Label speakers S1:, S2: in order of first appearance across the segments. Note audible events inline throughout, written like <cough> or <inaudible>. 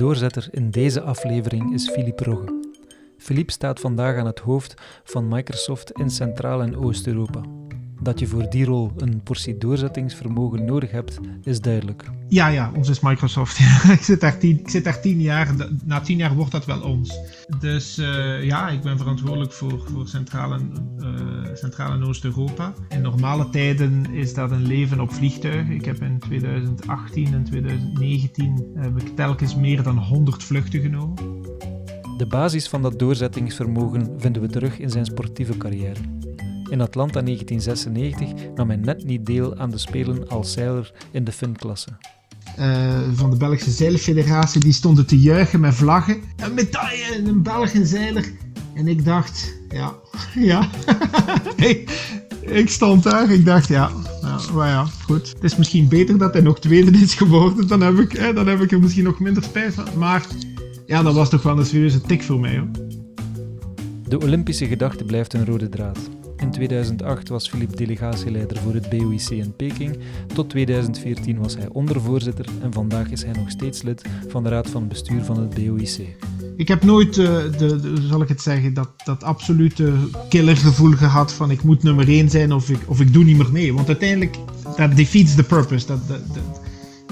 S1: doorzetter in deze aflevering is Philippe Rogge. Philippe staat vandaag aan het hoofd van Microsoft in Centraal- en Oost-Europa. Dat je voor die rol een portie doorzettingsvermogen nodig hebt, is duidelijk.
S2: Ja, ja, ons is Microsoft. <laughs> ik, zit daar tien, ik zit daar tien jaar. Na tien jaar wordt dat wel ons. Dus uh, ja, ik ben verantwoordelijk voor, voor Centraal- en, uh, Centraal en Oost-Europa. In normale tijden is dat een leven op vliegtuigen. Ik heb in 2018 en 2019 heb ik telkens meer dan 100 vluchten genomen.
S1: De basis van dat doorzettingsvermogen vinden we terug in zijn sportieve carrière. In Atlanta 1996 nam hij net niet deel aan de Spelen als zeiler in de finklasse.
S2: Uh, van de Belgische Zeilfederatie, die stonden te juichen met vlaggen. Een medaille, een Belgische zeiler. En ik dacht, ja, <laughs> ja. <laughs> ik, ik, stond daar, ik dacht, ja, ja, maar ja, goed. Het is misschien beter dat hij nog tweede is geworden. Dan heb ik, hè, dan heb ik er misschien nog minder spijt van. Maar ja, dat was toch wel een serieuze tik voor mij, hoor.
S1: De Olympische gedachte blijft een rode draad. In 2008 was Philippe delegatieleider voor het BOIC in Peking. Tot 2014 was hij ondervoorzitter en vandaag is hij nog steeds lid van de raad van bestuur van het BOIC.
S2: Ik heb nooit, uh, de, de, zal ik het zeggen, dat, dat absolute killergevoel gehad van ik moet nummer 1 zijn of ik, of ik doe niet meer mee. Want uiteindelijk, dat defeats the purpose. Dat, dat, dat,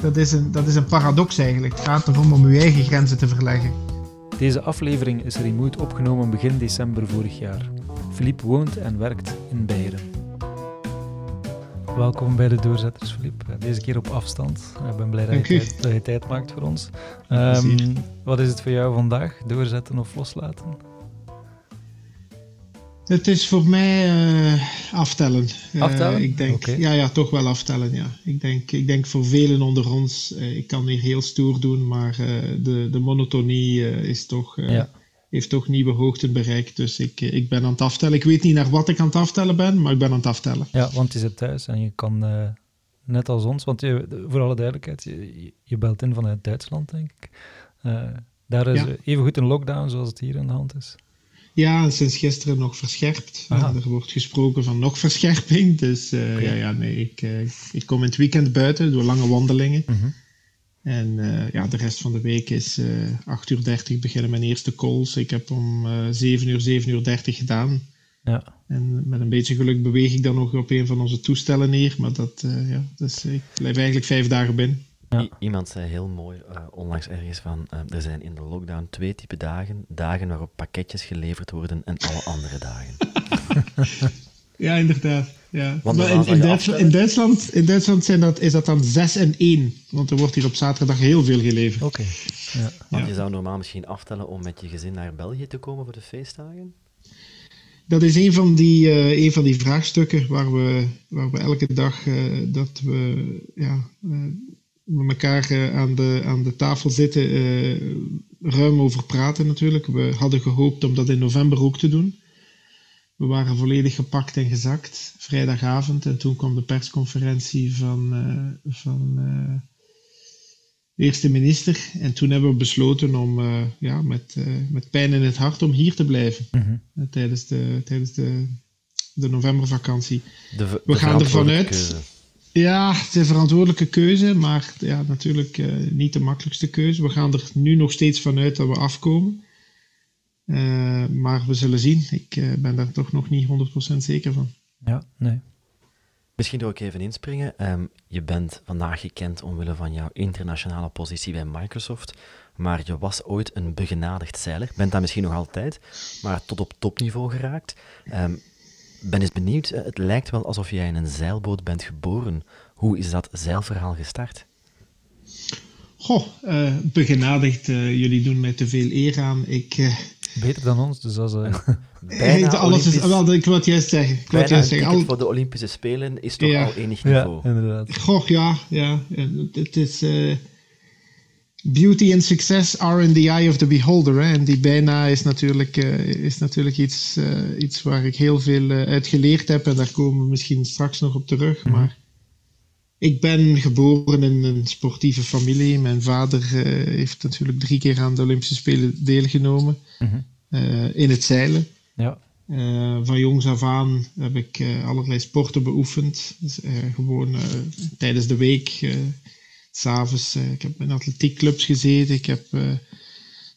S2: dat, is een, dat is een paradox eigenlijk. Het gaat erom om uw eigen grenzen te verleggen.
S1: Deze aflevering is remote opgenomen begin december vorig jaar. Philippe woont en werkt in Beieren. Welkom bij de Doorzetters, Philippe. Deze keer op afstand. Ik ben blij dat je, tijd, dat je tijd, maakt voor ons. Um, wat is het voor jou vandaag? Doorzetten of loslaten?
S2: Het is voor mij uh, aftellen.
S1: Aftellen?
S2: Uh, ik denk,
S1: okay.
S2: ja, ja, toch wel aftellen. Ja. Ik, denk, ik denk voor velen onder ons, uh, ik kan hier heel stoer doen, maar de, de monotonie is toch,
S1: ja.
S2: Heeft toch nieuwe hoogten bereikt. Dus ik, ik ben aan het aftellen. Ik weet niet naar wat ik aan het aftellen ben, maar ik ben aan het aftellen.
S1: Ja, want je zit thuis en je kan, net als ons, want je, voor alle duidelijkheid, je, je belt in vanuit Duitsland, denk ik. daar is ja. even goed een lockdown zoals het hier aan de hand is.
S2: Ja, sinds gisteren nog verscherpt. Er wordt gesproken van nog verscherping. Dus uh, ja, ja, nee, ik, ik kom in het weekend buiten door lange wandelingen.
S1: Mhm.
S2: En uh, ja, de rest van de week is 8 uur 30 beginnen mijn eerste calls. Ik heb om 7 uur, 7 uur 30 gedaan.
S1: Ja.
S2: En met een beetje geluk beweeg ik dan nog op een van onze toestellen neer. Maar dat, ja, dus ik blijf eigenlijk vijf dagen binnen.
S1: Ja.
S3: Iemand zei heel mooi uh, onlangs ergens van, uh, er zijn in de lockdown twee type dagen. Dagen waarop pakketjes geleverd worden en alle andere dagen. <laughs>
S2: ja, inderdaad. Ja.
S3: Want
S2: maar in, in, Duitsland, in Duitsland, in Duitsland zijn dat, is dat dan 6 en 1. Want er wordt hier op zaterdag heel veel geleverd.
S1: Oké. Ja.
S3: Want
S2: Ja.
S3: je zou normaal misschien aftellen om met je gezin naar België te komen voor de feestdagen.
S2: Dat is een van die, eh, een van die vraagstukken waar we, waar we elke dag eh, dat we ja, eh, met elkaar aan, de, aan de tafel zitten, eh, ruim over praten natuurlijk. We hadden gehoopt om dat in november ook te doen. We waren volledig gepakt en gezakt, vrijdagavond. En toen kwam de persconferentie van, eh, van eh, de eerste minister. En toen hebben we besloten om eh, ja, met, met pijn in het hart om hier te blijven
S1: Mhm.
S2: tijdens de, tijdens de, de novembervakantie.
S3: De,
S2: We gaan ervan uit.
S3: keuze.
S2: Ja, het is een verantwoordelijke keuze, maar ja, natuurlijk niet de makkelijkste keuze. We gaan er nu nog steeds vanuit dat we afkomen. Eh, maar we zullen zien. Ik eh, ben daar toch nog niet 100% zeker van.
S1: ja, nee.
S3: Misschien wil ik even inspringen. Ehm, je bent vandaag gekend omwille van jouw internationale positie bij Microsoft, maar je was ooit een begenadigd zeiler. Bent dat misschien nog altijd, maar tot op topniveau geraakt. Ehm, ben eens benieuwd, eh, het lijkt wel alsof jij in een zeilboot bent geboren. Hoe is dat zeilverhaal gestart?
S2: Goh, begenadigd. jullie doen mij te veel eer aan. Ik,
S1: Beter dan ons, dus dat is... eh, <laughs>
S3: Bijna
S2: alles is, wel, ik wil het juist zeggen. Ik wil
S3: bijna
S2: het
S3: een
S2: juist zeggen.
S3: ticket
S2: Al,
S3: voor de Olympische Spelen is toch
S2: Ja.
S3: al enig
S1: ja,
S3: niveau.
S1: inderdaad.
S2: Goh, ja, ja. Het is. eh, beauty and success are in the eye of the beholder. Hè? En die bijna is natuurlijk, eh, is natuurlijk iets, eh, iets waar ik heel veel eh, uit geleerd heb. En daar komen we misschien straks nog op terug.
S1: Mhm.
S2: Maar ik ben geboren in een sportieve familie. Mijn vader eh, heeft natuurlijk drie keer aan de Olympische Spelen deelgenomen.
S1: Mhm.
S2: eh, in het zeilen.
S1: Ja.
S2: Eh, van jongs af aan heb ik allerlei sporten beoefend. Dus, gewoon tijdens de week eh, s'avonds, ik heb in atletiekclubs gezeten. Ik heb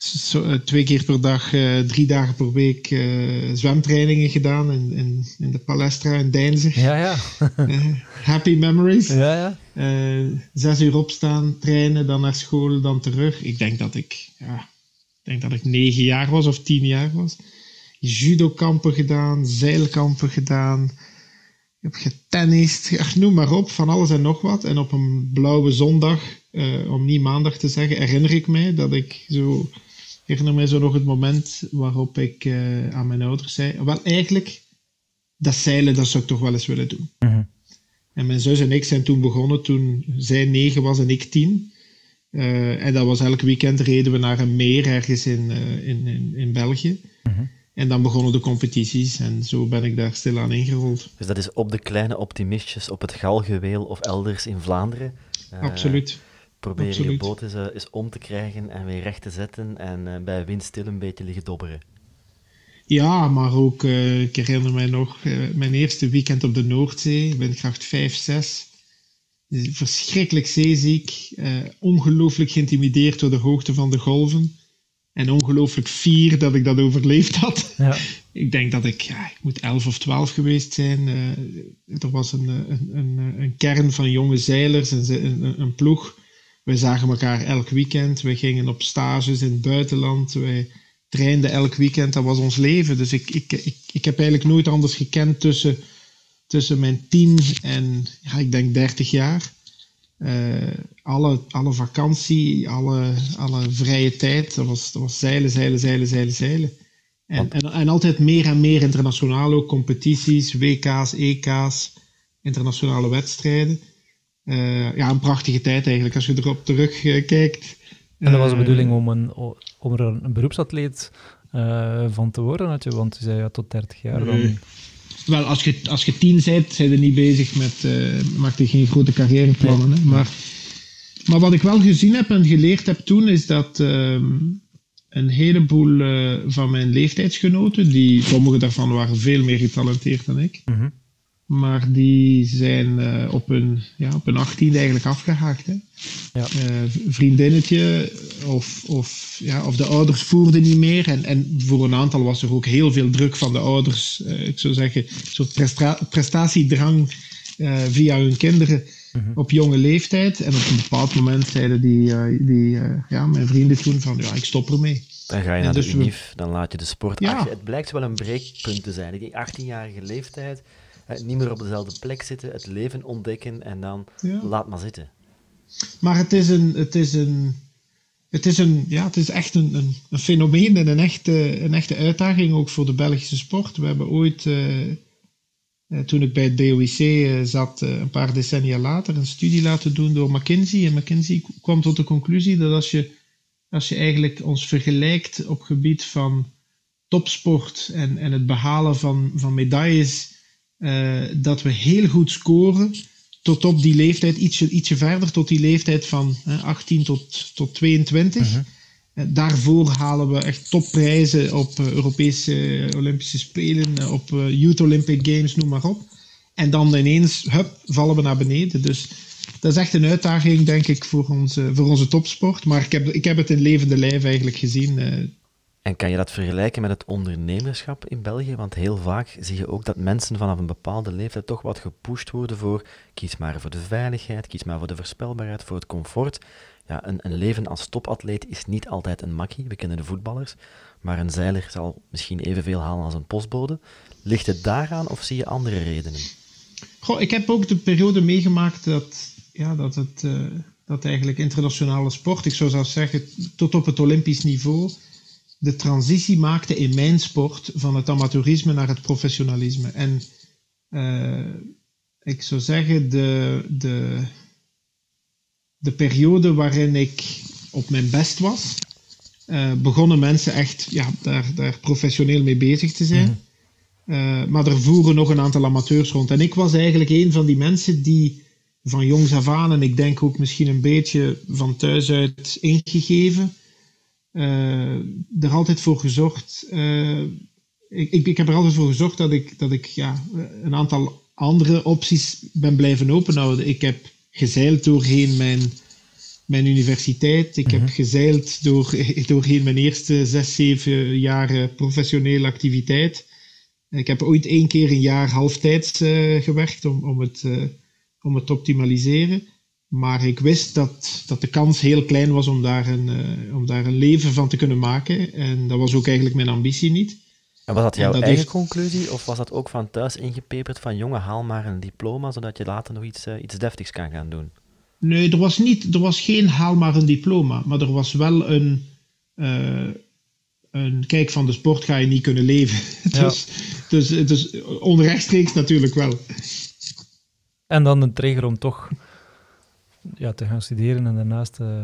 S2: zo, twee keer per dag, drie dagen per week zwemtrainingen gedaan in, in, in de Palestra in Deinzen.
S1: Ja, ja. <laughs>
S2: happy memories.
S1: Ja, ja.
S2: zes uur opstaan, trainen, dan naar school, dan terug. Ik denk dat ik, ja, ik denk dat ik negen jaar was of tien jaar was judokampen gedaan, zeilkampen gedaan. Ik heb getennist, noem maar op, van alles en nog wat. En op een blauwe zondag, uh, om niet maandag te zeggen, herinner ik mij dat ik zo... herinner mij zo nog het moment waarop ik uh, aan mijn ouders zei... Wel, eigenlijk, dat zeilen, dat zou ik toch wel eens willen doen.
S1: Mm
S2: En mijn zus en ik zijn toen begonnen, toen zij negen was en ik tien. Uh, en dat was elk weekend reden we naar een meer ergens in, in, in, in België.
S1: Mm
S2: en dan begonnen de competities en zo ben ik daar stilaan ingerold.
S3: Dus dat is op de kleine optimistjes op het Galgeweel of elders in Vlaanderen?
S2: Uh, Absoluut.
S3: Probeer
S2: Absoluut.
S3: je boot eens, uh, eens, om te krijgen en weer recht te zetten en uh, bij wind stil een beetje liggen dobberen.
S2: Ja, maar ook, ik herinner mij nog, mijn eerste weekend op de Noordzee, windkracht 5, 6. Verschrikkelijk zeeziek, ongelooflijk geïntimideerd door de hoogte van de golven. En ongelooflijk fier dat ik dat overleefd had.
S1: Ja.
S2: ik denk dat ik, ja, ik moet 11 of 12 geweest zijn. Uh, er was een, een, een, een, kern van jonge zeilers, een, een, een ploeg. We zagen elkaar elk weekend. We gingen op stages in het buitenland. Wij trainden elk weekend. Dat was ons leven. Dus ik, ik, ik, ik heb eigenlijk nooit anders gekend tussen, tussen mijn 10 en ja, ik denk 30 jaar. Uh, alle, alle vakantie, alle, alle vrije tijd, dat was, dat was zeilen, zeilen, zeilen, zeilen, zeilen. En, en, en, altijd meer en meer internationaal ook, competities, WK's, EK's, internationale wedstrijden. Uh, ja, een prachtige tijd eigenlijk, als je erop terugkijkt.
S1: En dat was de bedoeling om, een, om er een beroepsatleet van te worden, want je zei ja, tot 30 jaar dan...
S2: Wel, als je, als je tien bent, zijn je niet bezig met... Maak je geen grote carrièreplannen. Nee. Maar, maar wat ik wel gezien heb en geleerd heb toen, is dat uh, een heleboel uh, van mijn leeftijdsgenoten, die, sommige daarvan waren veel meer getalenteerd dan ik,
S1: mm -hmm.
S2: Maar die zijn op, hun, ja, op hun achttiende eigenlijk afgehaakt. Hè?
S1: Ja.
S2: vriendinnetje of, of, ja, of de ouders voerden niet meer. En, en voor een aantal was er ook heel veel druk van de ouders. ik zou zeggen, een soort presta prestatiedrang via hun kinderen
S1: -hmm.
S2: op jonge leeftijd. En op een bepaald moment zeiden die, die ja, mijn vrienden toen van, ja, ik stop ermee.
S3: Dan ga je naar dus de UNIF, dan laat je de sport ja. achter. Het blijkt wel een breekpunt te zijn. Die 18-jarige leeftijd, niet meer op dezelfde plek zitten, het leven ontdekken en dan ja. laat maar zitten.
S2: Maar het is een... Het is een het is, een, ja, het is echt een, een, een fenomeen en een echte, een echte uitdaging ook voor de Belgische sport. We hebben ooit uh, toen ik bij het BOIC uh, zat, uh, een paar decennia later, een studie laten doen door McKinsey. En McKinsey kwam tot de conclusie dat als je, als je eigenlijk ons vergelijkt op gebied van topsport en, en het behalen van, van medailles, dat we heel goed scoren tot op die leeftijd, ietsje, ietsje verder, tot die leeftijd van 18 tot, tot 22.
S1: -huh.
S2: Daarvoor halen we echt topprijzen op Europese Olympische Spelen, op Youth Olympic Games, noem maar op. En dan ineens, hup, vallen we naar beneden. Dus dat is echt een uitdaging, denk ik, voor onze, voor onze topsport. Maar ik heb, ik heb het in levende lijf eigenlijk gezien.
S3: En kan je dat vergelijken met het ondernemerschap in België? Want heel vaak zie je ook dat mensen vanaf een bepaalde leeftijd toch wat gepusht worden voor kies maar voor de veiligheid, kies maar voor de voorspelbaarheid, voor het comfort. Ja, een, een leven als topatleet is niet altijd een makkie, we kennen de voetballers, maar een zeiler zal misschien evenveel halen als een postbode. Ligt het daaraan of zie je andere redenen?
S2: Goh, ik heb ook de periode meegemaakt dat, ja, dat, het, uh, dat eigenlijk internationale sport, ik zou zelfs zeggen tot op het Olympisch niveau, de transitie maakte in mijn sport van het amateurisme naar het professionalisme. En uh, ik zou zeggen, de, de, de periode waarin ik op mijn best was, uh, begonnen mensen echt ja, daar, daar professioneel mee bezig te zijn.
S1: Mhm.
S2: Uh, maar er voeren nog een aantal amateurs rond. En ik was eigenlijk een van die mensen die van jongs af aan, en ik denk ook misschien een beetje van thuis uit ingegeven, er altijd voor gezorgd. Uh, ik, ik, ik, heb er altijd voor gezorgd dat ik, dat ik ja, een aantal andere opties ben blijven openhouden. Ik heb gezeild doorheen mijn mijn universiteit. Ik heb mhm. gezeild door, <laughs> doorheen mijn eerste zes, zeven jaar professionele activiteit. Ik heb ooit één keer een jaar halftijds uh, gewerkt om, om, het, uh, om het te optimaliseren. Maar ik wist dat, dat de kans heel klein was om daar, een, uh, om daar een leven van te kunnen maken. En dat was ook eigenlijk mijn ambitie niet.
S3: En was dat jouw dat eigen conclusie? Of was dat ook van thuis ingepeperd van jongen, haal maar een diploma, zodat je later nog iets, iets deftigs kan gaan doen?
S2: Nee, er was, niet, er was geen haal maar een diploma. Maar er was wel een een kijk van de sport ga je niet kunnen leven. <laughs> dus, dus, dus onrechtstreeks natuurlijk wel.
S1: En dan een trigger om toch ja, te gaan studeren en daarnaast uh,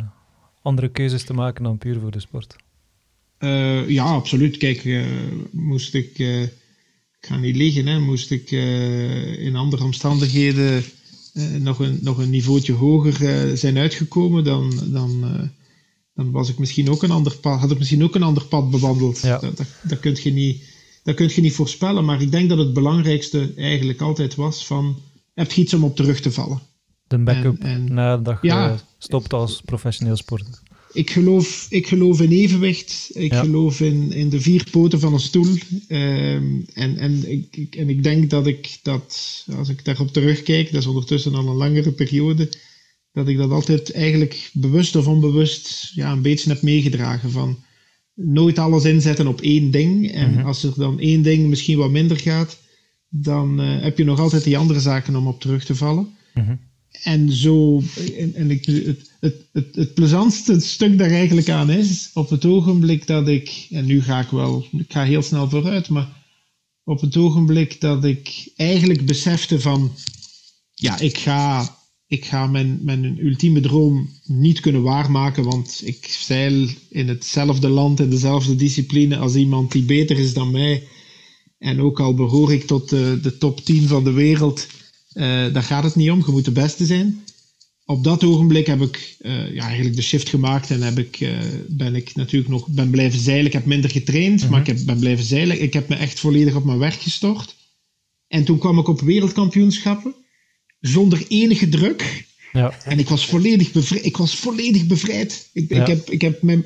S1: andere keuzes te maken dan puur voor de sport.
S2: Uh, ja, absoluut. Kijk, uh, moest ik, ik ga niet liggen, hè, moest ik in andere omstandigheden nog, een, nog een niveautje hoger zijn uitgekomen, dan, dan dan was ik misschien ook een ander pad, had ik misschien ook een ander pad bewandeld. Dat, dat, dat, kun je niet, dat kun je niet voorspellen. Maar ik denk dat het belangrijkste eigenlijk altijd was van, heb je iets om op terug te vallen?
S1: De backup nadat je stopt als professioneel sporter.
S2: Ik geloof, ik geloof in evenwicht. Ik geloof in, in de vier poten van een stoel. Ehm, en, en, ik, en ik denk dat ik dat, als ik daarop terugkijk, dat is ondertussen al een langere periode, dat ik dat altijd eigenlijk bewust of onbewust ja, een beetje heb meegedragen. Van nooit alles inzetten op één ding. En mhm. als er dan één ding misschien wat minder gaat, dan uh, heb je nog altijd die andere zaken om op terug te vallen. Mhm. En zo, en, en ik, het, het, het, het plezantste stuk daar eigenlijk aan is, op het ogenblik dat ik, en nu ga ik wel, ik ga heel snel vooruit, maar op het ogenblik dat ik eigenlijk besefte van, ja, ik ga ik ga mijn, mijn ultieme droom niet kunnen waarmaken, want ik zeil in hetzelfde land, in dezelfde discipline als iemand die beter is dan mij. En ook al behoor ik tot de, de top 10 van de wereld, uh, daar gaat het niet om. Je moet de beste zijn. Op dat ogenblik heb ik uh, ja, eigenlijk de shift gemaakt en heb ik, uh, ben ik natuurlijk nog ben blijven zeilen. Ik heb minder getraind, maar ik heb, ben blijven zeilen. Ik heb me echt volledig op mijn werk gestort. En toen kwam ik op wereldkampioenschappen zonder enige druk. Ja. En ik was volledig. Ik, was volledig bevrijd. Ik, ik heb, ik heb mijn,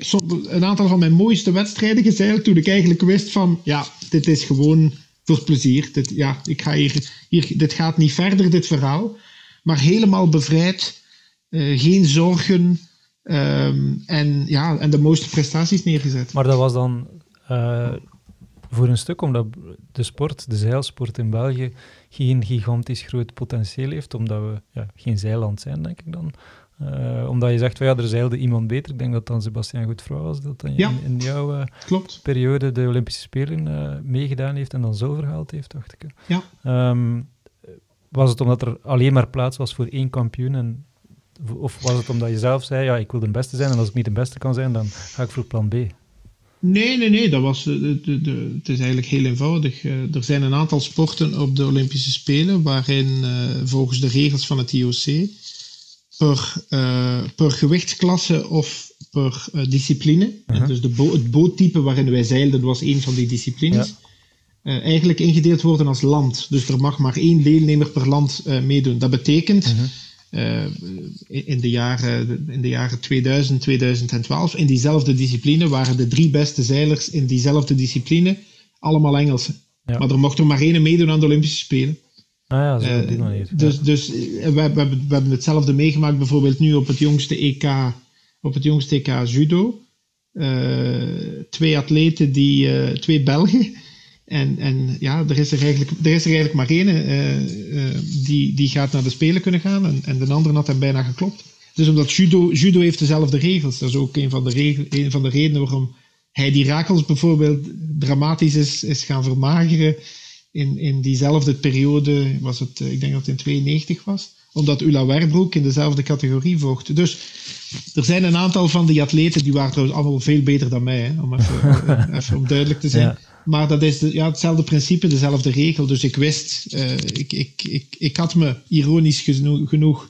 S2: een aantal van mijn mooiste wedstrijden gezeild toen ik eigenlijk wist van, ja, dit is gewoon voor plezier. Dit, ja, ik ga hier, hier, dit gaat niet verder, dit verhaal. Maar helemaal bevrijd, uh, geen zorgen um, en, ja, en de mooiste prestaties neergezet.
S1: Maar dat was dan uh, voor een stuk omdat de sport, de zeilsport in België, geen gigantisch groot potentieel heeft, omdat we ja, geen zeiland zijn, denk ik dan. Uh, omdat je zegt, van, ja, er zeilde iemand beter. Ik denk dat dan Sebastian Goedvrouw was, dat dan in, in, jouw uh,
S2: klopt.
S1: periode de Olympische Spelen uh, meegedaan heeft en dan zo verhaald heeft, dacht ik.
S2: Ja.
S1: Um, was het omdat er alleen maar plaats was voor één kampioen en of was het omdat je zelf zei, ja, ik wil de beste zijn en als ik niet de beste kan zijn, dan ga ik voor plan B?
S2: Nee, nee, nee. Dat was, de, de, de, het is eigenlijk heel eenvoudig. Uh, er zijn een aantal sporten op de Olympische Spelen waarin uh, volgens de regels van het IOC per, uh, per gewichtsklasse of per discipline, -huh. dus de bo het boottype waarin wij zeilden was een van die disciplines, ja. eigenlijk ingedeeld worden als land. Dus er mag maar één deelnemer per land meedoen. Dat betekent... -huh uh, in, de jaren, in de jaren 2000, 2012. In diezelfde discipline waren de drie beste zeilers in diezelfde discipline allemaal Engelsen. Ja. Maar er mocht er maar één meedoen aan de Olympische Spelen.
S1: Ah ja, zo die manier.
S2: Dus, dus we, we, hebben, we hebben hetzelfde meegemaakt bijvoorbeeld nu op het jongste EK, op het jongste EK judo. Uh, twee atleten, die, twee Belgen, en, en ja, er is er eigenlijk, er is er eigenlijk maar één uh, die, die gaat naar de Spelen kunnen gaan en, en de andere had hem bijna geklopt. Dus omdat judo, judo heeft dezelfde regels. Dat is ook een van de, regel, een van de redenen waarom hij die Rakels bijvoorbeeld dramatisch is, is gaan vermageren. In, in diezelfde periode was het, ik denk dat het in 92 was. Omdat Ula Werbroek in dezelfde categorie vocht. Dus er zijn een aantal van die atleten, die waren trouwens allemaal veel beter dan mij, hè, om even, <laughs> even om duidelijk te zijn. Maar dat is de, ja, hetzelfde principe, dezelfde regel. Dus ik wist, uh, ik, ik, ik, ik had me ironisch genoeg, genoeg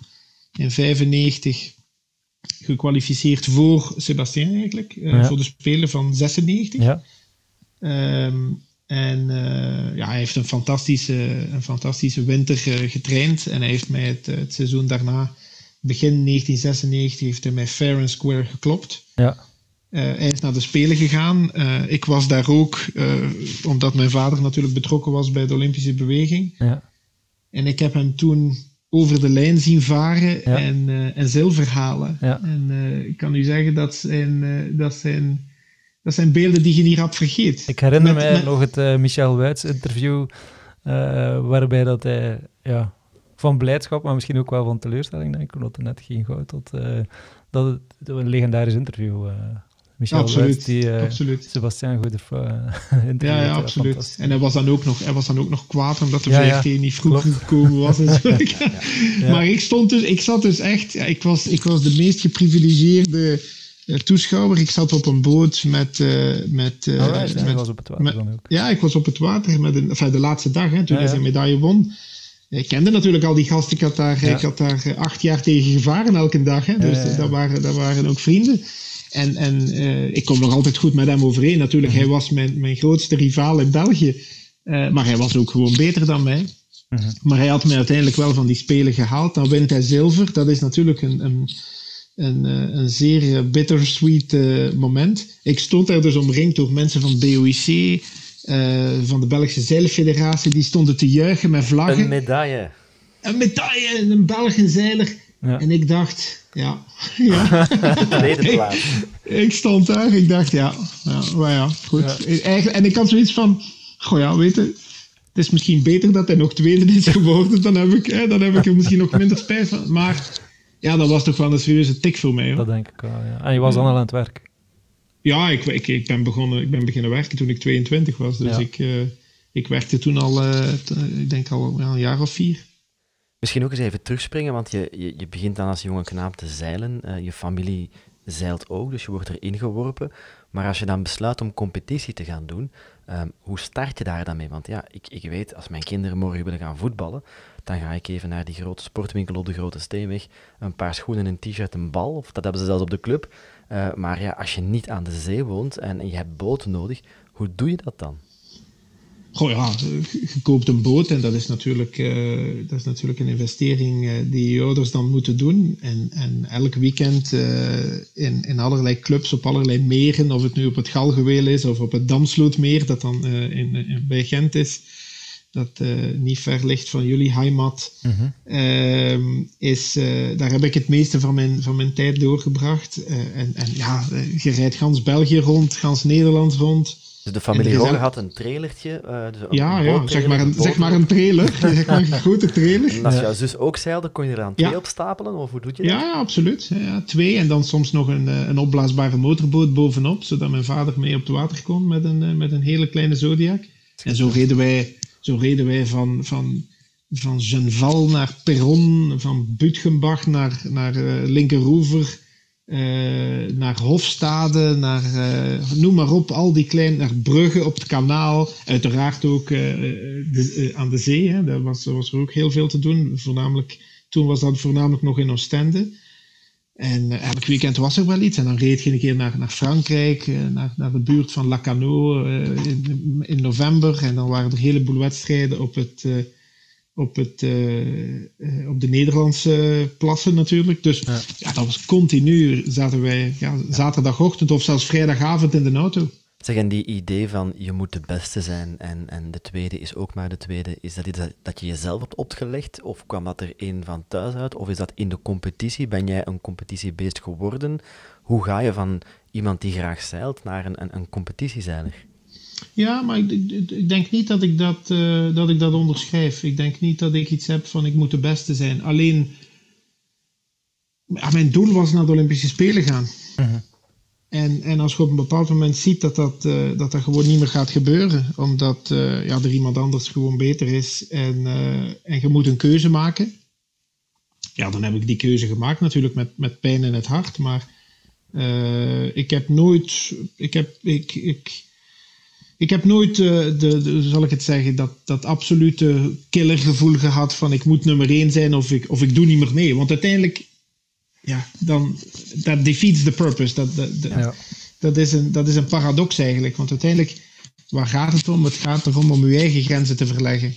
S2: in 95 gekwalificeerd voor Sebastien eigenlijk. Uh, Voor de Spelen van 96. Ja. Um, en uh, ja, hij heeft een fantastische, een fantastische winter getraind. En hij heeft mij het, het seizoen daarna begin 1996 heeft hij mij fair and square geklopt.
S1: Ja.
S2: hij is naar de Spelen gegaan. ik was daar ook, omdat mijn vader natuurlijk betrokken was bij de Olympische beweging.
S1: Ja.
S2: En ik heb hem toen over de lijn zien varen en, uh, en zilver halen. En uh, ik kan u zeggen, dat zijn, uh, dat, zijn, dat zijn beelden die je niet rap vergeet.
S1: Ik herinner met, mij met... nog het Michel Wuits interview, waarbij dat hij ja, van blijdschap, maar misschien ook wel van teleurstelling, denk ik, omdat er net geen goud tot dat het een legendarisch interview Michel absoluut, die absoluut. Sebastian Godefroy uh, <laughs>
S2: Ja, ja absoluut. En hij was, dan ook nog, hij was dan ook nog kwaad omdat de ja, VRT niet vroeg gekomen was. <laughs> <laughs> Maar ik stond dus, ik zat dus echt, ik, was, ik was de meest geprivilegeerde toeschouwer. Ik zat op een boot met... Uh, met,
S1: Alright, met was op het water met, dan ook.
S2: Ja, ik was op het water met een, enfin, de laatste dag, hè, toen hij zijn medaille won. Ik kende natuurlijk al die gasten. Ik had daar, ik had daar acht jaar tegen gevaren elke dag. Hè, dus dat, waren, dat waren ook vrienden. En, en uh, ik kom nog altijd goed met hem overeen. Natuurlijk, hij was mijn, mijn grootste rivaal in België. Uh, maar hij was ook gewoon beter dan mij. Uh-huh. Maar hij had mij uiteindelijk wel van die spelen gehaald. Dan wint hij zilver. Dat is natuurlijk een, een, een, eh, een zeer bittersweet uh, moment. Ik stond daar dus omringd door mensen van BOIC, uh, van de Belgische Zeilfederatie. Die stonden te juichen met vlaggen.
S3: Een medaille.
S2: Een medaille, een Belg, zeiler. Ja. En ik dacht, ja. <laughs> ja. <laughs>
S3: Tweede plaats.
S2: ik, stond daar, ik dacht, ja, ja, maar ja, goed. en ik had zoiets van, goh ja, weet je, het is misschien beter dat hij nog tweede is geworden, dan heb ik, hè, dan heb ik er misschien nog minder spijt van. Maar ja, dat was toch wel een serieuze tik voor mij. Hoor.
S1: Dat denk ik wel, ja. En je was dan al aan het werk?
S2: Ja, ik, ik, ik, ben, begonnen, ik ben beginnen werken toen ik 22 was. Dus ik, uh, ik werkte toen al, uh, ik denk al een jaar of vier.
S3: Misschien ook eens even terugspringen, want je, je, je begint dan als jonge knaap te zeilen. Uh, je familie zeilt ook, dus je wordt erin geworpen. Maar als je dan besluit om competitie te gaan doen, um, hoe start je daar dan mee? Want ja, ik, ik weet, als mijn kinderen morgen willen gaan voetballen, dan ga ik even naar die grote sportwinkel op de Grote Steenweg, een paar schoenen, een t-shirt, een bal, of dat hebben ze zelfs op de club. Uh, maar ja, als je niet aan de zee woont en, je hebt boten nodig, hoe doe je dat dan?
S2: Goh ja, je koopt een boot en dat is natuurlijk, uh, dat is natuurlijk een investering uh, die je ouders dan moeten doen. En, en elk weekend in, in allerlei clubs op allerlei meren, of het nu op het Galgeweel is of op het Damslootmeer, dat dan in, in, bij Gent is, dat niet ver ligt van jullie heimat, -huh. Mhm. is, daar heb ik het meeste van mijn, van mijn tijd doorgebracht. en, en ja, je rijdt gans België rond, gans Nederland rond.
S3: Dus de familie Rogge had een trailertje. Uh, dus
S2: ja, ja zeg, maar een, zeg maar een trailer. <laughs> zeg maar een grote trailer.
S3: En als jouw zus ook zeilde, kon je er aan twee ja. opstapelen? Of hoe doe je dat?
S2: Ja, absoluut. Ja, twee. En dan soms nog een, eh, een opblaasbare motorboot bovenop, zodat mijn vader mee op het water kon met een, eh, met een hele kleine Zodiac. En zo reden wij, zo reden wij van, van, van Genval naar Perron, van Butgenbach naar, naar uh, Linkeroever uh, naar Hofstade, naar uh, noem maar op, al die kleine, naar Brugge op het kanaal, uiteraard ook aan de zee, hè. daar was, was er ook heel veel te doen, voornamelijk, toen was dat voornamelijk nog in Oostende. En elk weekend was er wel iets. En dan reed je een keer naar, naar Frankrijk, naar, naar de buurt van Lacanau in, in november. En dan waren er een heleboel wedstrijden op het, op, het, uh, uh, op de Nederlandse plassen natuurlijk. Dus ja. ja. dat was continu, zaten wij ja, zaterdagochtend of zelfs vrijdagavond in de auto.
S3: Zeg, en die idee van je moet de beste zijn en, en de tweede is ook maar de tweede, is dat iets dat je jezelf hebt opgelegd? Of kwam dat er een van thuis uit? Of is dat in de competitie? Ben jij een competitiebeest geworden? Hoe ga je van iemand die graag zeilt naar een, een, een competitiezeiler?
S2: Ja, maar ik, ik, denk niet dat ik dat, uh, dat ik dat onderschrijf. Ik denk niet dat ik iets heb van ik moet de beste zijn. Alleen, ja, mijn doel was naar de Olympische Spelen gaan. Uh -huh. En, en als je op een bepaald moment ziet dat dat, uh, dat, dat gewoon niet meer gaat gebeuren, omdat uh, ja, er iemand anders gewoon beter is en, en je moet een keuze maken. Ja, dan heb ik die keuze gemaakt, natuurlijk met, met pijn in het hart. Maar ik heb nooit. Ik heb. Ik, ik, ik heb nooit, de, de, zal ik het zeggen, dat, dat absolute killergevoel gehad van ik moet nummer één zijn of ik, of ik doe niet meer mee. Want uiteindelijk, ja, dan, dat defeats the purpose. Dat, dat, ja. dat, is een, dat is een paradox eigenlijk. Want uiteindelijk, waar gaat het om? Het gaat erom om je eigen grenzen te verleggen.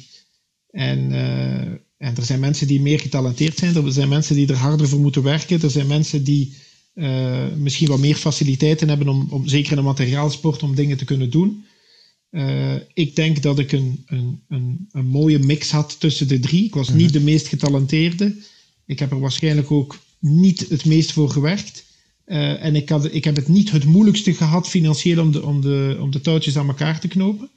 S2: En, uh, En er zijn mensen die meer getalenteerd zijn, er zijn mensen die er harder voor moeten werken, er zijn mensen die uh, misschien wat meer faciliteiten hebben, om, om, zeker in de materiaalsport, om dingen te kunnen doen. Uh, ik denk dat ik een, een, een, een, mooie mix had tussen de drie. Ik was niet mhm. de meest getalenteerde. Ik heb er waarschijnlijk ook niet het meest voor gewerkt. Uh, en ik, had, ik heb het niet het moeilijkste gehad financieel om de, om de, om de touwtjes aan elkaar te knopen.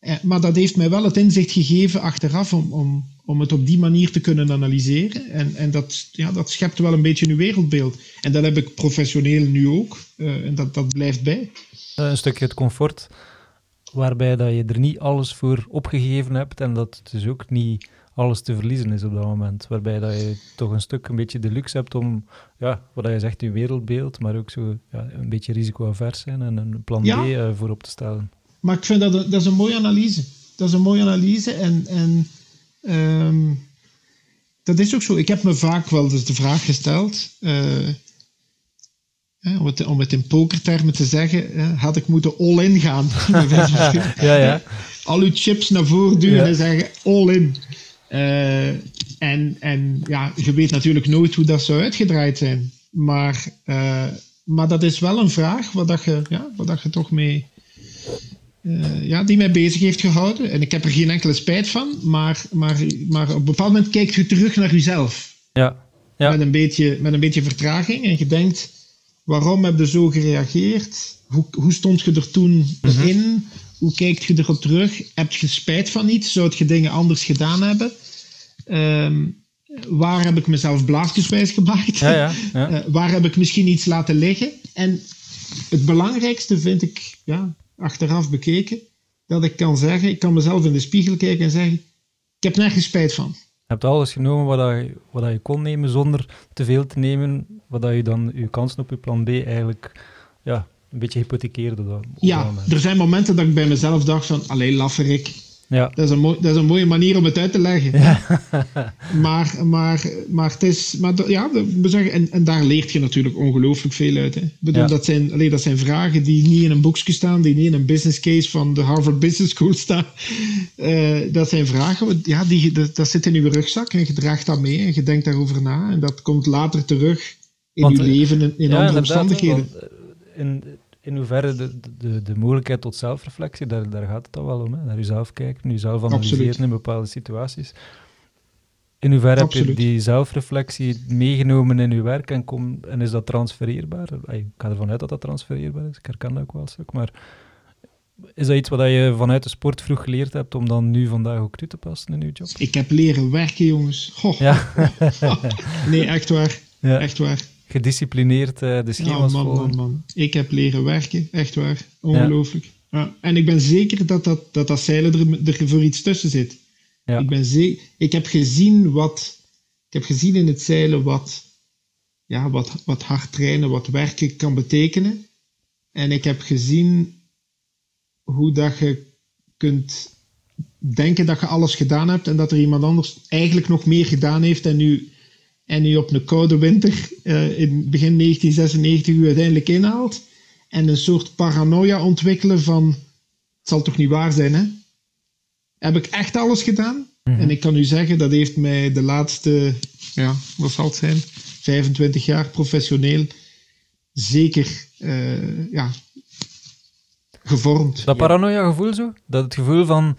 S2: Uh, maar dat heeft mij wel het inzicht gegeven achteraf om, om, om het op die manier te kunnen analyseren. En, en dat, ja, dat schept wel een beetje een wereldbeeld. En dat heb ik professioneel nu ook. Uh, en dat, dat blijft bij.
S1: Een stukje het comfort, waarbij dat je er niet alles voor opgegeven hebt en dat het dus ook niet alles te verliezen is op dat moment. Waarbij dat je toch een stuk een beetje de luxe hebt om, ja, wat je zegt, je wereldbeeld, maar ook zo ja, een beetje risicoavers zijn en een plan B uh, voorop te stellen.
S2: Maar ik vind dat, dat is een mooie analyse. Dat is een mooie analyse en, en um, dat is ook zo. Ik heb me vaak wel dus de vraag gesteld, uh, om, het, om het in pokertermen te zeggen, had ik moeten all-in gaan. <laughs> <laughs>
S1: ja, ja.
S2: Al uw chips naar voren duwen en zeggen all-in. Uh, en, en ja, je weet natuurlijk nooit hoe dat zou uitgedraaid zijn. Maar, uh, maar dat is wel een vraag waar, dat je, ja, waar dat je toch mee, uh, ja, die mij bezig heeft gehouden. En ik heb er geen enkele spijt van, maar, maar, maar op een bepaald moment kijkt je terug naar jezelf.
S1: Ja. ja.
S2: Met, een beetje, met een beetje vertraging. En je denkt, waarom heb je zo gereageerd? Hoe, hoe stond je er toen mhm. in? Hoe kijkt je erop terug? Heb je spijt van iets? Zou je dingen anders gedaan hebben? Um, waar heb ik mezelf blaasjeswijs gemaakt?
S1: Ja, ja, ja.
S2: Uh, <laughs> waar heb ik misschien iets laten liggen? En het belangrijkste vind ik, ja, achteraf bekeken, dat ik kan zeggen, ik kan mezelf in de spiegel kijken en zeggen, ik heb nergens spijt van.
S1: Je hebt alles genomen wat, je, wat je kon nemen zonder te veel te nemen, wat je dan je kansen op je plan B eigenlijk ja, een beetje hypothekeerde. Dan,
S2: ja, er zijn momenten dat ik bij mezelf dacht van, alleen lafferik,
S1: ja.
S2: Dat, is een mooi, dat is een mooie manier om het uit te leggen. Ja. <laughs> maar, maar, maar het is, maar ja, we zeggen, en, en daar leert je natuurlijk ongelooflijk veel uit. Hè. Ik bedoel, dat, zijn, alleen, dat zijn vragen die niet in een boekje staan, die niet in een business case van de Harvard Business School <laughs> staan. Uh, dat zijn vragen, ja, die, dat, dat zit in je rugzak en je draagt dat mee en je denkt daarover na. En dat komt later terug in want, je leven, in, in andere omstandigheden.
S1: Eh, in, in hoeverre de, de, de mogelijkheid tot zelfreflectie, daar, daar gaat het dan wel om. Hè? Naar jezelf kijken, jezelf analyseren Absoluut. in bepaalde situaties. In hoeverre heb je die zelfreflectie meegenomen in je werk en, kom, en is dat transfereerbaar? Ik ga ervan uit dat dat transfereerbaar is, ik herken dat ook wel stuk, maar is dat iets wat je vanuit de sport vroeg geleerd hebt om dan nu vandaag ook toe te passen in je job?
S2: Ik heb leren werken, jongens. Ja. <laughs> nee, echt waar. Ja. Echt waar
S1: gedisciplineerd uh, de schema's
S2: ja, man, man, man. Ik heb leren werken, echt waar. Ongelooflijk. Ja. En ik ben zeker dat dat, dat, dat zeilen er, er voor iets tussen zit. Ja. Ik, ben zeker, ik heb gezien wat... Ik heb gezien in het zeilen wat, ja, wat, wat hard trainen, wat werken kan betekenen. En ik heb gezien hoe dat je kunt denken dat je alles gedaan hebt en dat er iemand anders eigenlijk nog meer gedaan heeft en nu en nu op een koude winter uh, in begin 1996 u uiteindelijk inhaalt. En een soort paranoia ontwikkelen van, het zal toch niet waar zijn, hè? Heb ik echt alles gedaan? Mhm. En ik kan u zeggen, dat heeft mij de laatste, ja, wat zal het zijn, 25 jaar professioneel zeker, uh, ja, gevormd.
S1: Dat paranoia gevoel zo? Dat het gevoel van,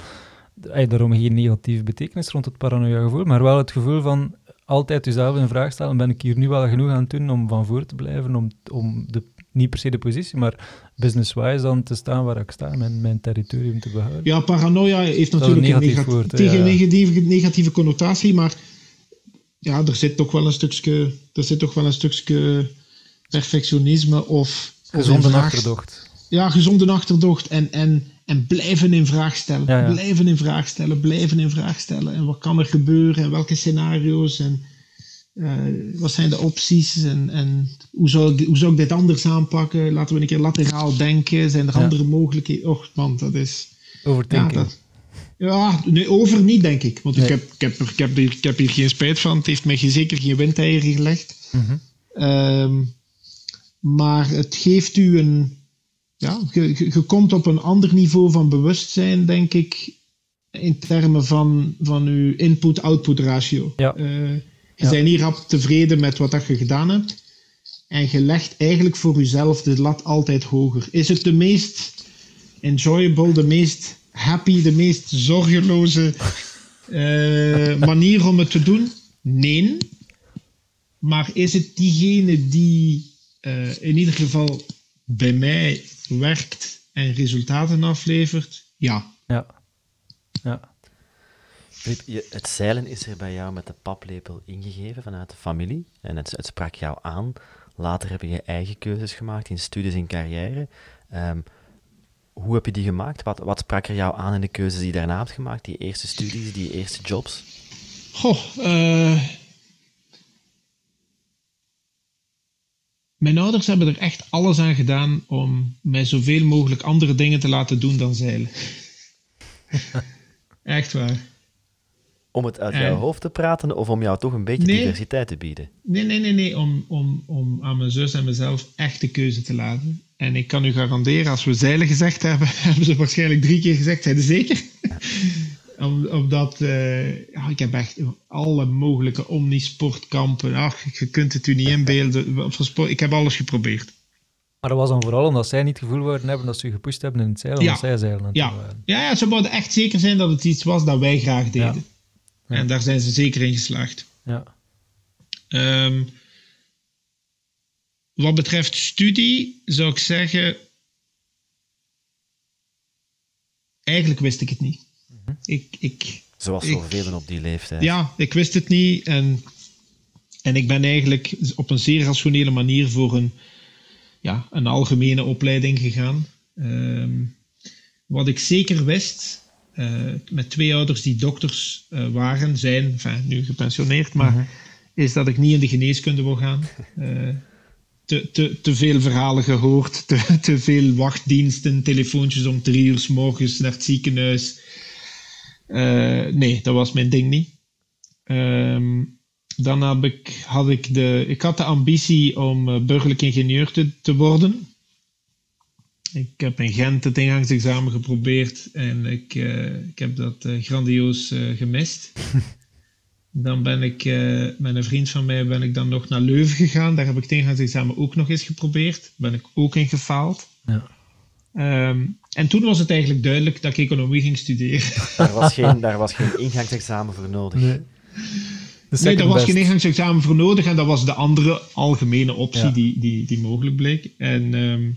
S1: daarom geen negatieve betekenis rond het paranoia gevoel, maar wel het gevoel van, altijd jezelf in vraag stellen, ben ik hier nu wel genoeg aan het doen om van voor te blijven, om, om de, niet per se de positie, maar business-wise dan te staan waar ik sta, mijn, mijn territorium te behouden.
S2: Ja, paranoia heeft natuurlijk een, negatief woord, tegen negatieve, negatieve connotatie, maar ja, er zit toch wel een stukje, er zit toch wel een stukje perfectionisme of...
S1: Gezonde achterdocht.
S2: Ja, gezonde achterdocht en, en en blijven in vraag stellen. Blijven in vraag stellen, blijven in vraag stellen. En wat kan er gebeuren en welke scenario's en uh, wat zijn de opties en, en hoe, zou ik, hoe zou ik dit anders aanpakken? Laten we een keer lateraal denken. Zijn er andere mogelijkheden? Och man, dat is...
S1: Overdenken.
S2: Ja, dat, ja, nee, over niet, denk ik. Want ik, heb, ik, heb, ik, heb hier, ik heb hier geen spijt van. Het heeft mij zeker geen windeieren gelegd. Mm -hmm. maar het geeft u een, ja, je, je komt op een ander niveau van bewustzijn, denk ik, in termen van, van uw input-output ratio.
S1: Ja.
S2: Eh, je
S1: Ja.
S2: bent niet rap tevreden met wat dat je gedaan hebt. En je legt eigenlijk voor jezelf de lat altijd hoger. Is het de meest enjoyable, de meest happy, de meest zorgeloze eh, manier om het te doen? Nee. Maar is het diegene die eh, in ieder geval bij mij werkt en resultaten aflevert? Ja.
S1: Ja. Ja.
S3: Filip, je- het zeilen is er bij jou met de paplepel ingegeven vanuit de familie. En het, het sprak jou aan. Later heb je je eigen keuzes gemaakt in studies en carrière. Ehm, hoe heb je die gemaakt? Wat, wat sprak er jou aan in de keuzes die je daarna hebt gemaakt? Die eerste studies, die eerste jobs?
S2: Goh, eh, mijn ouders hebben er echt alles aan gedaan om mij zoveel mogelijk andere dingen te laten doen dan zeilen. <laughs> echt waar.
S3: Om het uit
S2: Eh.
S3: jouw hoofd te praten of om jou toch een beetje
S2: Nee.
S3: diversiteit te bieden?
S2: Nee, nee, nee, nee. Om, om, om aan mijn zus en mezelf echt de keuze te laten. En ik kan u garanderen, als we zeilen gezegd hebben, <laughs> hebben ze waarschijnlijk drie keer gezegd, zijn er zeker? Om, omdat eh, ja, ik heb echt alle mogelijke omnisportkampen. Ach, je kunt het u niet inbeelden. Sport- Ik heb alles geprobeerd.
S1: Maar dat was dan vooral omdat zij niet het gevoel wouden hebben dat ze u gepusht hebben in het zeilen,
S2: Ja.
S1: zij zeilen
S2: Ja. Ja, ja, ze wilden echt zeker zijn dat het iets was dat wij graag deden.
S1: Ja. Ja.
S2: En daar zijn ze zeker in geslaagd.
S1: Ja.
S2: Ehm, wat betreft studie zou ik zeggen. Eigenlijk wist ik het niet. Ik, ik,
S3: Zoals zoveel op die leeftijd.
S2: ja, ik wist het niet. En, en ik ben eigenlijk op een zeer rationele manier voor een, ja, een algemene opleiding gegaan. Ehm, wat ik zeker wist, eh, met twee ouders die dokters eh, waren, zijn, enfin, nu gepensioneerd, maar is dat ik niet in de geneeskunde wil gaan. <laughs> Eh, te, te, te veel verhalen gehoord, te, te veel wachtdiensten, telefoontjes om drie uur 's morgens naar het ziekenhuis. Eh, nee, dat was mijn ding niet. Ehm, dan heb ik, had ik de, ik had de ambitie om eh, burgerlijk ingenieur te, te worden. Ik heb in Gent het ingangsexamen geprobeerd en ik, eh, ik heb dat grandioos gemist. <laughs> dan ben ik met een vriend van mij ben ik dan nog naar Leuven gegaan. Daar heb ik het ingangsexamen ook nog eens geprobeerd. Ben ik ook in gefaald.
S1: Ja.
S2: Ehm, en toen was het eigenlijk duidelijk dat ik economie ging studeren.
S3: Daar, was geen, <laughs> daar was geen ingangsexamen voor nodig.
S1: Nee.
S2: Nee, daar was
S1: best.
S2: geen ingangsexamen voor nodig en dat was de andere algemene optie
S1: Ja.
S2: die, die, die mogelijk bleek. En ehm,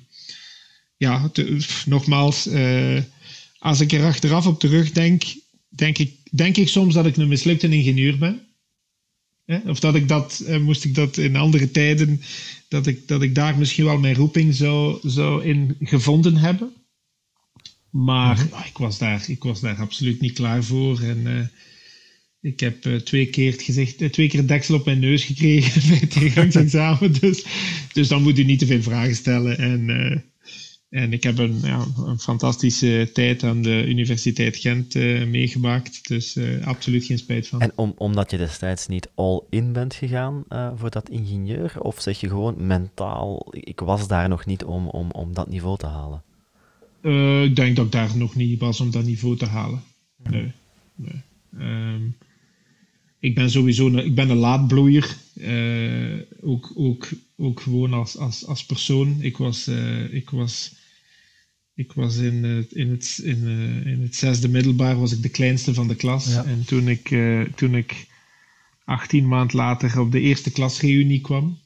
S2: ja, te- pff, nogmaals, eh, als ik er achteraf op terugdenk, denk ik, denk ik soms dat ik een mislukte ingenieur ben. Of dat ik dat, eh, moest ik dat in andere tijden, dat ik, dat ik daar misschien wel mijn roeping zou, zou in gevonden hebben. Maar ah, ik, was daar, ik was daar absoluut niet klaar voor. En eh, ik heb eh, twee, keer het gezicht, twee keer deksel op mijn neus gekregen bij het ingangsexamen. Dus, dus dan moet u niet te veel vragen stellen. En, en ik heb een, ja, een fantastische tijd aan de Universiteit Gent eh, meegemaakt. Dus eh, absoluut geen spijt van.
S3: En om, omdat je destijds niet all-in bent gegaan eh, voor dat ingenieur? Of zeg je gewoon mentaal, ik was daar nog niet om, om, om dat niveau te halen?
S2: Ik denk dat ik daar nog niet was om dat niveau te halen. Nee. nee. Ehm, ik ben sowieso een, ik ben een laadbloeier. Ook, ook, ook gewoon als, als, als persoon. Ik was, ik was, ik was in, het- in, het, in, eh, in het zesde middelbaar was ik de kleinste van de klas.
S1: Ja.
S2: En toen ik, eh, toen ik 18 maand later op de eerste klasreunie kwam,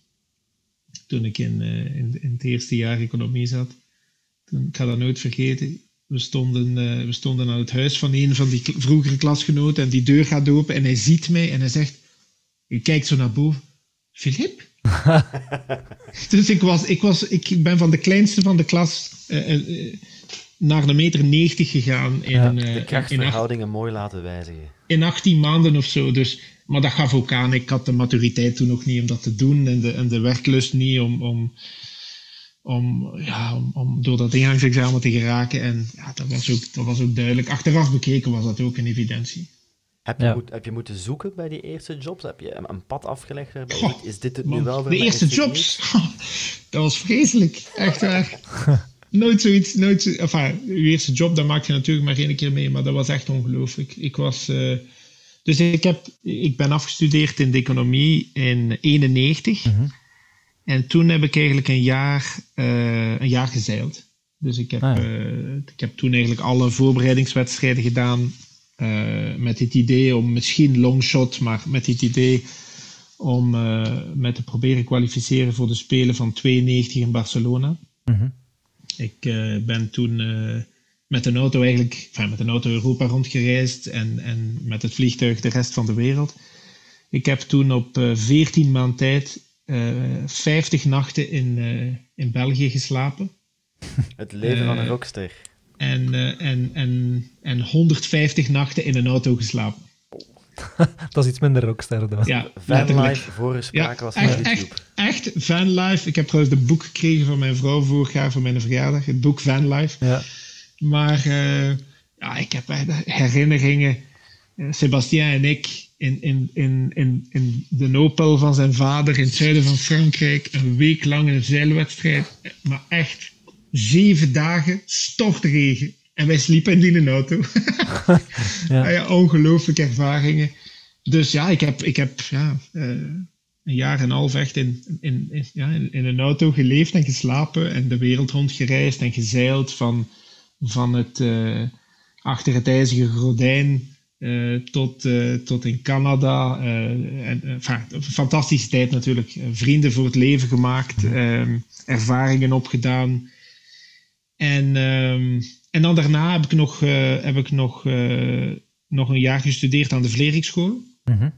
S2: toen ik in, eh, in, in het eerste jaar economie zat, toen, ik ga dat nooit vergeten. We stonden, we stonden aan het huis van een van die vroegere klasgenoten en die deur gaat open en hij ziet mij en hij zegt, hij kijkt zo naar boven, Filip? <laughs> dus ik, was, ik, was, ik ben van de kleinste van de klas naar een meter 90 gegaan in,
S1: Ja,
S2: eh,
S3: De
S2: in, acht-
S3: krachtverhoudingen mooi laten wijzigen.
S2: in 18 maanden of zo. Dus, maar dat gaf ook aan. Ik had de maturiteit toen nog niet om dat te doen en de, en de werklust niet om, om, om, ja, om, om door dat ingangsexamen te geraken. En ja, dat was, ook, dat was ook duidelijk. Achteraf bekeken was dat ook een evidentie.
S3: Heb je,
S1: Ja.
S3: moet- heb je moeten zoeken bij die eerste jobs? Heb je een, een pad afgelegd daarbij?
S2: Goh,
S3: is dit het nu wel voor
S2: de eerste jobs, <laughs> dat was vreselijk. Echt waar. <laughs> nooit zoiets, nooit zo, enfin, je eerste job, dat maak je natuurlijk maar één keer mee, maar dat was echt ongelooflijk. Ik was, uh, dus ik, heb, ik ben afgestudeerd in de economie in 91 mm en toen heb ik eigenlijk een jaar, uh, een jaar gezeild. Dus ik heb, ah, ja. uh, ik heb toen eigenlijk alle voorbereidingswedstrijden gedaan met het idee om misschien longshot, maar met het idee om me te proberen kwalificeren voor de Spelen van 92 in Barcelona. Mm ik uh, ben toen uh, met een auto eigenlijk, enfin, met een auto Europa rondgereisd en, en met het vliegtuig de rest van de wereld. Ik heb toen op uh, 14 maand tijd 50 nachten in, in België geslapen. <laughs>
S3: Het leven van een rockster.
S2: En, en, en, en 150 nachten in een auto geslapen. <laughs>
S1: dat is iets minder rockster dan.
S3: Ja, Vanlife, voor sprake was van
S2: echt, YouTube. Echt, echt Vanlife. Ik heb trouwens de boek gekregen van mijn vrouw vorig jaar voor mijn verjaardag. Het boek Vanlife. Ja. Maar uh, ja, ik heb herinneringen. Uh, Sebastien en ik in, in, in, in, in de Nopel van zijn vader in het zuiden van Frankrijk. Een week lang een zeilwedstrijd. Maar echt zeven dagen stortregen. En wij sliepen in die auto. <laughs> ja. ja. ongelooflijke ervaringen. Dus ja, ik heb, ik heb ja, uh, een jaar en een half echt in, in, in, ja, in, een auto geleefd en geslapen. En de wereld rondgereisd en gezeild van, van het uh, achter het ijzige gordijn uh, tot, tot in Canada. en, enfin, fantastische tijd natuurlijk. vrienden voor het leven gemaakt. Ehm, ervaringen opgedaan. En um, en dan daarna heb ik nog, uh, heb ik nog, uh, nog een jaar gestudeerd aan de Vleringsschool. Mm -hmm.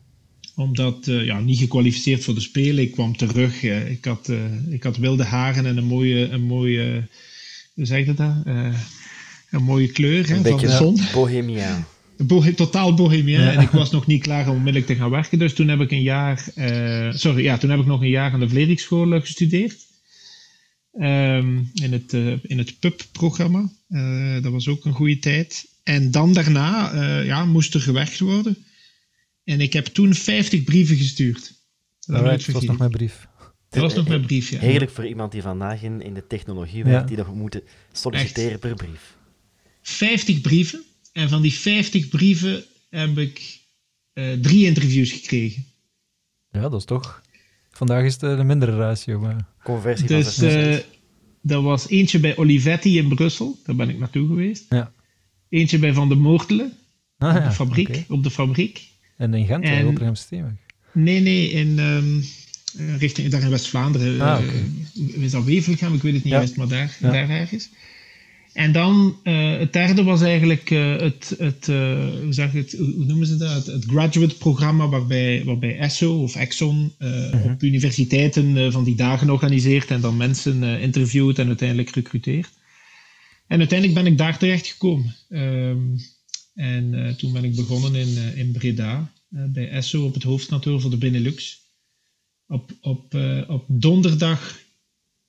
S2: Omdat, uh, ja, niet gekwalificeerd voor de Spelen. Ik kwam terug. ik, had, ik had wilde haren en een mooie, een mooie hoe zeg je dat? een mooie kleur
S3: een
S2: hè,
S3: beetje
S2: van de zon. <laughs>
S3: bohemiaan.
S2: Bo totaal bohemiaan. Ja. En ik was nog niet klaar om onmiddellijk te gaan werken. Dus toen heb ik een jaar, sorry, ja, toen heb ik nog een jaar aan de Vleringsschool gestudeerd. Um, in het, uh, in het PUB-programma. Uh, dat was ook een goede tijd. En dan daarna uh, ja, moest er gewerkt worden. En ik heb toen 50 brieven gestuurd.
S1: Dat right, was nog mijn brief.
S2: Dat was nog mijn brief, ja.
S3: Heerlijk voor iemand die vandaag in, in de technologie werkt, ja. die nog moet solliciteren Echt. per brief.
S2: 50 brieven. En van die 50 brieven heb ik drie interviews gekregen.
S1: Ja, dat is toch... Vandaag is het een mindere ratio, maar...
S3: Conversie
S2: dus,
S3: van
S2: uh, dat was eentje bij Olivetti in Brussel. Daar ben ik naartoe geweest.
S1: Ja.
S2: Eentje bij Van de Moortelen. Ah, op, de fabriek, okay. op de fabriek.
S1: En in Gent, en, Rotterdam Steenweg?
S2: Nee, nee, in, um, richting, daar in West-Vlaanderen.
S1: Ah, okay.
S2: uh, is dat Wevelgem? Ik weet het niet juist, maar daar, daar ergens. En dan uh, het derde was eigenlijk uh, het, het, uh, hoe, zeg het, hoe noemen ze dat? Het, het graduate programma waarbij, waarbij ESSO of Exxon -huh. op universiteiten van die dagen organiseert en dan mensen interviewt en uiteindelijk recruteert. En uiteindelijk ben ik daar terecht gekomen. Um, en toen ben ik begonnen in, in Breda, bij ESSO op het hoofdkantoor voor de Benelux. Op, op, op donderdag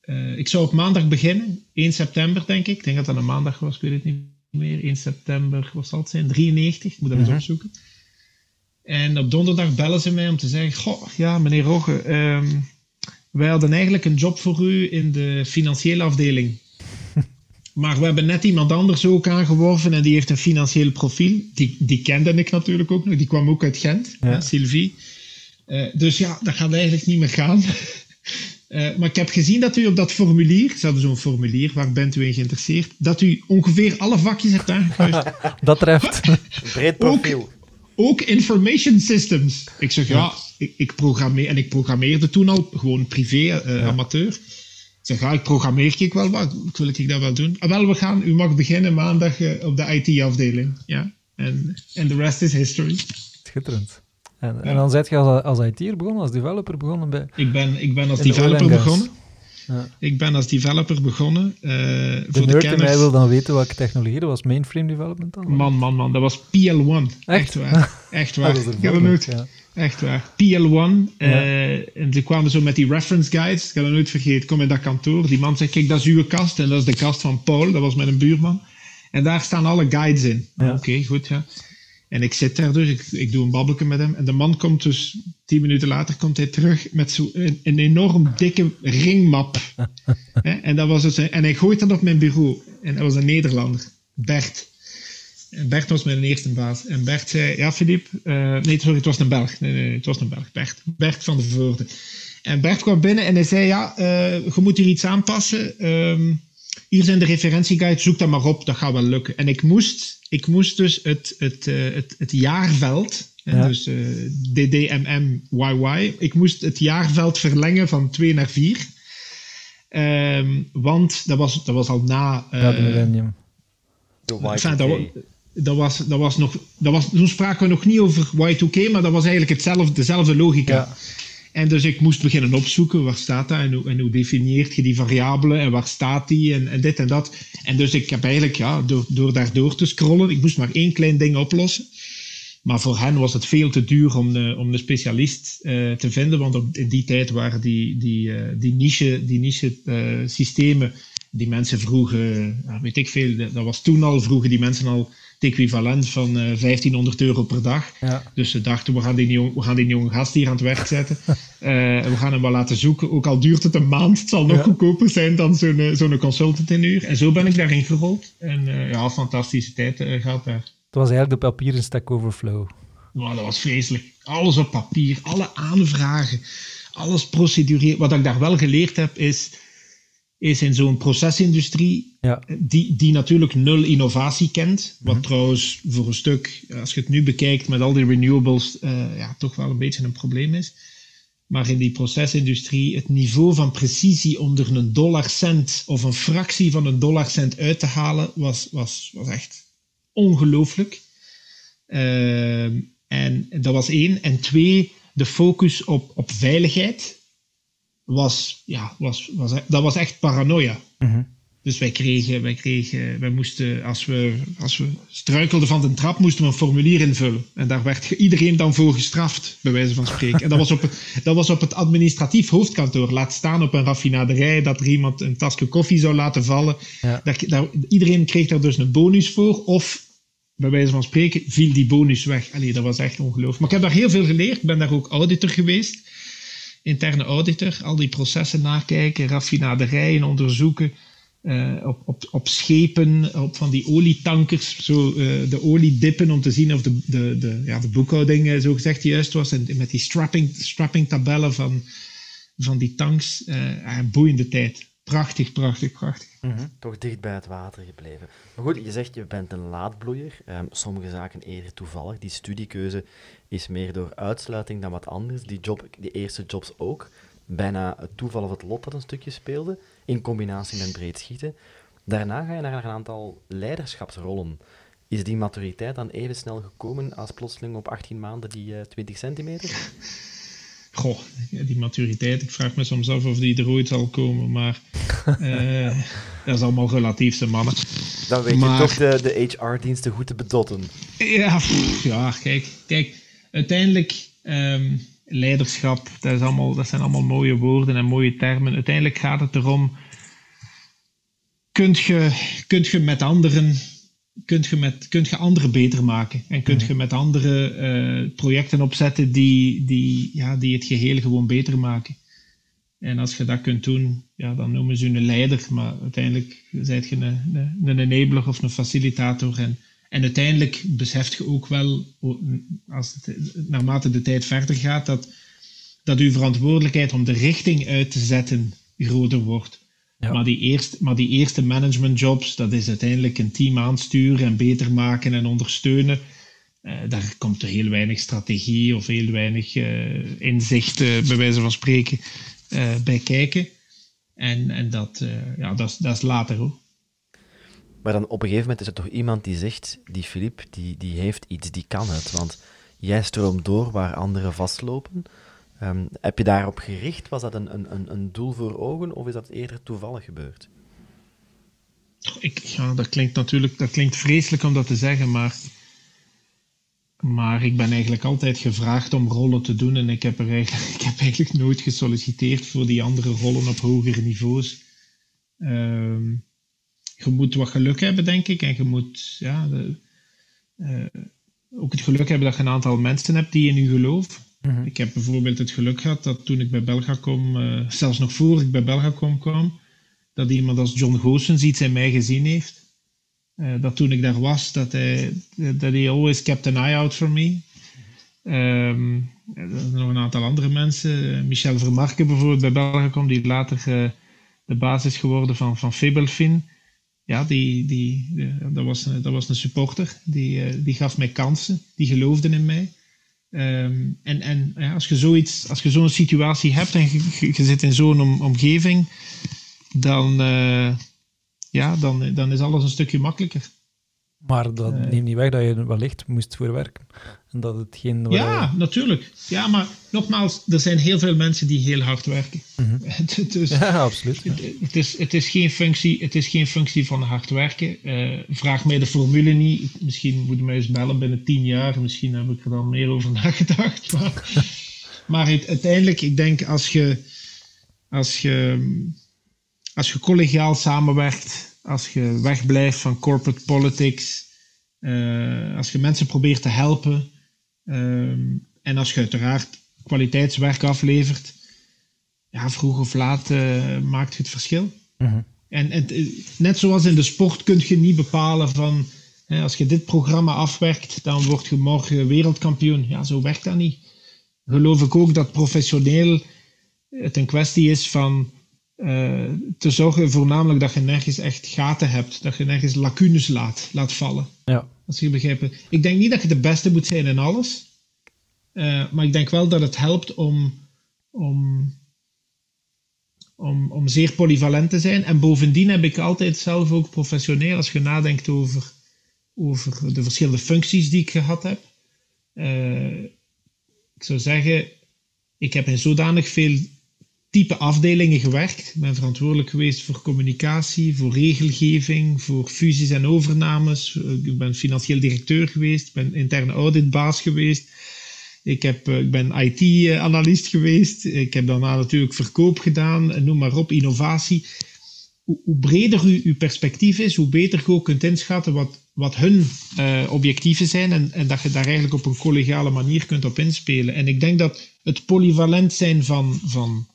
S2: uh, ik zou op maandag beginnen, 1 september denk ik. Ik denk dat dat een maandag was, ik weet het niet meer. 1 september, wat zal het zijn? 93, ik moet dat eens uh -huh. opzoeken. En op donderdag bellen ze mij om te zeggen: Goh, ja, meneer Rogge, um, wij hadden eigenlijk een job voor u in de financiële afdeling. <laughs> Maar we hebben net iemand anders ook aangeworven en die heeft een financieel profiel. Die, die kende ik natuurlijk ook nog, die kwam ook uit Gent, ja. Sylvie. Uh, dus ja, dat gaat eigenlijk niet meer gaan. <laughs> Uh, maar ik heb gezien dat u op dat formulier, ze hadden zo'n formulier, waar bent u in geïnteresseerd, dat u ongeveer alle vakjes hebt aangekruist. <laughs>
S1: dat treft. <laughs>
S3: Breed profiel.
S2: Ook, ook, information systems. Ik zeg, ja, ja ik, ik, programmeer, en ik programmeerde toen al, gewoon privé, uh, ja. amateur. Ik zeg, ja, ik programmeer ik wel wat, wil ik dat wel doen? Ah, wel, we gaan, u mag beginnen maandag uh, op de IT-afdeling. Ja, en the rest is history.
S1: Schitterend. En, ja. en dan zit je als, als IT'er begonnen, als developer begonnen bij...
S2: Ik ben, ik ben als developer begonnen. Ja. Ik ben als developer begonnen. Uh,
S1: de voor de kenners... mij wil dan weten welke technologie, dat was mainframe development dan?
S2: Man, man, man, dat was PL1. Echt, Echt waar. <laughs> Echt waar.
S1: dat
S2: ik heb het nooit... Ja. Echt waar. PL1. Uh, en ze kwamen zo met die reference guides. Ik heb het nooit vergeten. Kom in dat kantoor. Die man zegt, kijk, dat is uw kast. En dat is de kast van Paul. Dat was met een buurman. En daar staan alle guides in. Oké, okay, goed, ja. En ik zit daar dus, ik, ik doe een babbelje met hem. En de man komt dus, tien minuten later, komt hij terug met zo een, een enorm dikke ringmap. <laughs> en, dat was het, en hij gooit dat op mijn bureau. En dat was een Nederlander, Bert. En Bert was mijn eerste baas. En Bert zei, ja Filip, uh, nee sorry, het was een Belg. Nee, nee, het was een Belg, Bert. Bert van de Voorde. En Bert kwam binnen en hij zei, ja, uh, je moet hier iets aanpassen. Um, hier zijn de referentieguides, zoek dat maar op, dat gaat wel lukken. En ik moest, ik moest dus het, het, uh, het, het jaarveld, ja. dus uh, DDMMYY, ik moest het jaarveld verlengen van 2 naar 4. Um, want dat was, dat was al na...
S1: Uh, ja, de millennium.
S2: Enfin, dat, dat, was, dat was nog... Dat was, toen spraken we nog niet over Y2K, maar dat was eigenlijk hetzelfde, dezelfde logica. Ja. En dus ik moest beginnen opzoeken, waar staat dat en hoe, en hoe definieert je die variabelen en waar staat die en, dit en dat. En dus ik heb eigenlijk, ja, door, door daardoor te scrollen, ik moest maar één klein ding oplossen. Maar voor hen was het veel te duur om de, om de specialist uh, te vinden, want op, in die tijd waren die, die, uh, die niche, die niche systemen die mensen vroegen, weet ik veel, dat was toen al, vroegen die mensen al het equivalent van uh, eh, 1500 euro per dag. Ja. Dus ze dachten, we gaan die, jong, we gaan die jonge gast hier aan het werk zetten. uh, <laughs> we gaan hem wel laten zoeken. Ook al duurt het een maand, het zal nog ja. goedkoper zijn dan zo'n eh, zo'n consultant in uur. En zo ben ik daarin gerold. En ja, fantastische tijd gehad daar.
S1: Het was eigenlijk de papieren Stack Overflow.
S2: Nou, dat was vreselijk. Alles op papier, alle aanvragen, alles procedureel. Wat ik daar wel geleerd heb, is is in zo'n procesindustrie, ja. die, die natuurlijk nul innovatie kent. Wat mm -hmm. trouwens voor een stuk, als je het nu bekijkt met al die renewables, uh, ja, toch wel een beetje een probleem is. Maar in die procesindustrie, het niveau van precisie om er een dollarcent of een fractie van een dollarcent uit te halen, was, was, was echt ongelooflijk. Uh, en dat was één. En twee, de focus op, op veiligheid was, ja, was, was, dat was echt paranoia. -hmm. Dus wij kregen, wij kregen, wij moesten, als we, als we struikelden van de trap, moesten we een formulier invullen. En daar werd iedereen dan voor gestraft, bij wijze van spreken. En dat was op het, <laughs> dat was op het administratief hoofdkantoor. Laat staan op een raffinaderij dat er iemand een tasje koffie zou laten vallen. Ja. Daar, daar, iedereen kreeg daar dus een bonus voor. Of, bij wijze van spreken, viel die bonus weg. Allee, dat was echt ongelooflijk. Maar ik heb daar heel veel geleerd. Ik ben daar ook auditor geweest interne auditor, al die processen nakijken, raffinaderijen onderzoeken, uh, op, op, op schepen, op van die olietankers, zo, uh, de olie dippen om te zien of de, de, de, ja, de boekhouding uh, zo gezegd juist was. En met die strapping, strapping tabellen van, van die tanks, boeiende tijd. Prachtig, prachtig, prachtig.
S3: -hmm. Toch dicht bij het water gebleven. Maar goed, je zegt je bent een laadbloeier. Um, sommige zaken eerder toevallig. Die studiekeuze is meer door uitsluiting dan wat anders. Die, job, die eerste jobs ook. Bijna het toeval of het lot dat een stukje speelde, in combinatie met breed schieten. Daarna ga je naar een aantal leiderschapsrollen. Is die maturiteit dan even snel gekomen als plotseling op 18 maanden die uh, 20 centimeter?
S2: Goh, die maturiteit, ik vraag me soms af of die er ooit zal komen, maar uh, <laughs> dat is allemaal relatief, zijn mannen.
S3: Dan weet maar, je toch de, de HR-diensten goed te bedotten.
S2: Ja, pff, ja kijk, kijk, uiteindelijk, um, leiderschap, dat, is allemaal, dat zijn allemaal mooie woorden en mooie termen. Uiteindelijk gaat het erom, kunt je, kunt je met anderen kunt je, met, kunt je anderen beter maken. En kunt je met andere uh, projecten opzetten die, die, ja, die het geheel gewoon beter maken. En als je dat kunt doen, ja, dan noemen ze je een leider, maar uiteindelijk zijt je een, een, een enabler of een facilitator. En, en uiteindelijk beseft je ook wel, als het, naarmate de tijd verder gaat, dat, dat uw verantwoordelijkheid om de richting uit te zetten groter wordt. Ja. Maar, die eerste, maar die eerste managementjobs, dat is uiteindelijk een team aansturen en beter maken en ondersteunen. Uh, daar komt er heel weinig strategie of heel weinig uh, inzicht, uh, bij wijze van spreken, bij kijken. En, en dat, ja, dat, is, dat is later hoor.
S3: Maar dan op een gegeven moment is er toch iemand die zegt, die Filip, die, die heeft iets, die kan het. Want jij stroomt door waar anderen vastlopen. Um, heb je daarop gericht? Was dat een, een, een doel voor ogen of is dat eerder toevallig gebeurd?
S2: Ik, ja, dat klinkt natuurlijk dat klinkt vreselijk om dat te zeggen, maar, maar ik ben eigenlijk altijd gevraagd om rollen te doen en ik heb, er eigenlijk, <laughs> ik heb eigenlijk nooit gesolliciteerd voor die andere rollen op hogere niveaus. Um, je moet wat geluk hebben, denk ik, en je moet, ja, de, uh, ook het geluk hebben dat je een aantal mensen hebt die in je
S1: Mhm.
S2: Ik heb bijvoorbeeld het geluk gehad dat toen ik bij Belgacom, eh, zelfs nog voor ik bij Belgacom kwam, dat iemand als John Goossens iets in mij gezien heeft. Eh, dat toen ik daar was, dat hij, dat hij always kept an eye out for me. Ehm, er zijn nog een aantal andere mensen. Eh, Michel Vermarken bijvoorbeeld bij Belgacom, die later eh, de basis geworden van, van Fibelfin. Ja, die, die, dat, was, een- dat was een supporter. Die, die gaf mij kansen. Die geloofde in mij. Ehm, en en ja, als je zoiets, als je zo'n situatie hebt en je, zit in zo'n om- omgeving, dan, eh, ja, dan, dan is alles een stukje makkelijker.
S1: Maar dat neemt niet weg dat je er wellicht moest voor werken. En dat het geen...
S2: Ja, natuurlijk. Ja, maar nogmaals, er zijn heel veel mensen die heel hard werken. <laughs> Dus
S1: Ja, absoluut. ja.
S2: het, het is, het, is geen functie, het is geen functie van hard werken. Eh, vraag mij de formule niet. Misschien moet je mij eens bellen binnen tien jaar. Misschien heb ik er dan meer over <laughs> nagedacht. Maar, maar het- uiteindelijk, ik denk als je, als je, als je collegiaal samenwerkt, als je wegblijft van corporate politics, eh, als je mensen probeert te helpen ehm, en als je uiteraard kwaliteitswerk aflevert, ja, vroeg of laat eh, maakt het verschil.
S1: Mhm.
S2: En, en eh, net zoals in de sport kun je niet bepalen van hè, als je dit programma afwerkt, dan word je morgen wereldkampioen. Ja, zo werkt dat niet. Geloof ik ook dat professioneel het een kwestie is van eh, te zorgen voornamelijk dat je nergens echt gaten hebt, dat je nergens lacunes laat, laat vallen.
S1: Ja.
S2: Als je begrijpt. Ik denk niet dat je de beste moet zijn in alles. Eh, maar ik denk wel dat het helpt om, om, om, om zeer polyvalent te zijn. En bovendien heb ik altijd zelf ook professioneel, als je nadenkt over, over de verschillende functies die ik gehad heb. eh, ik zou zeggen, ik heb in zodanig veel type afdelingen gewerkt. Ik ben verantwoordelijk geweest voor communicatie, voor regelgeving, voor fusies en overnames. Ik ben financieel directeur geweest, ik ben interne auditbaas geweest. Ik, heb, eh, ik ben IT-analyst geweest. Ik heb daarna natuurlijk verkoop gedaan, en noem maar op, innovatie. Hoe, breder uw, uw perspectief is, hoe beter je ook kunt inschatten wat, wat hun eh, objectieven zijn en, en dat je daar eigenlijk op een collegiale manier kunt op inspelen. En ik denk dat het polyvalent zijn van, van,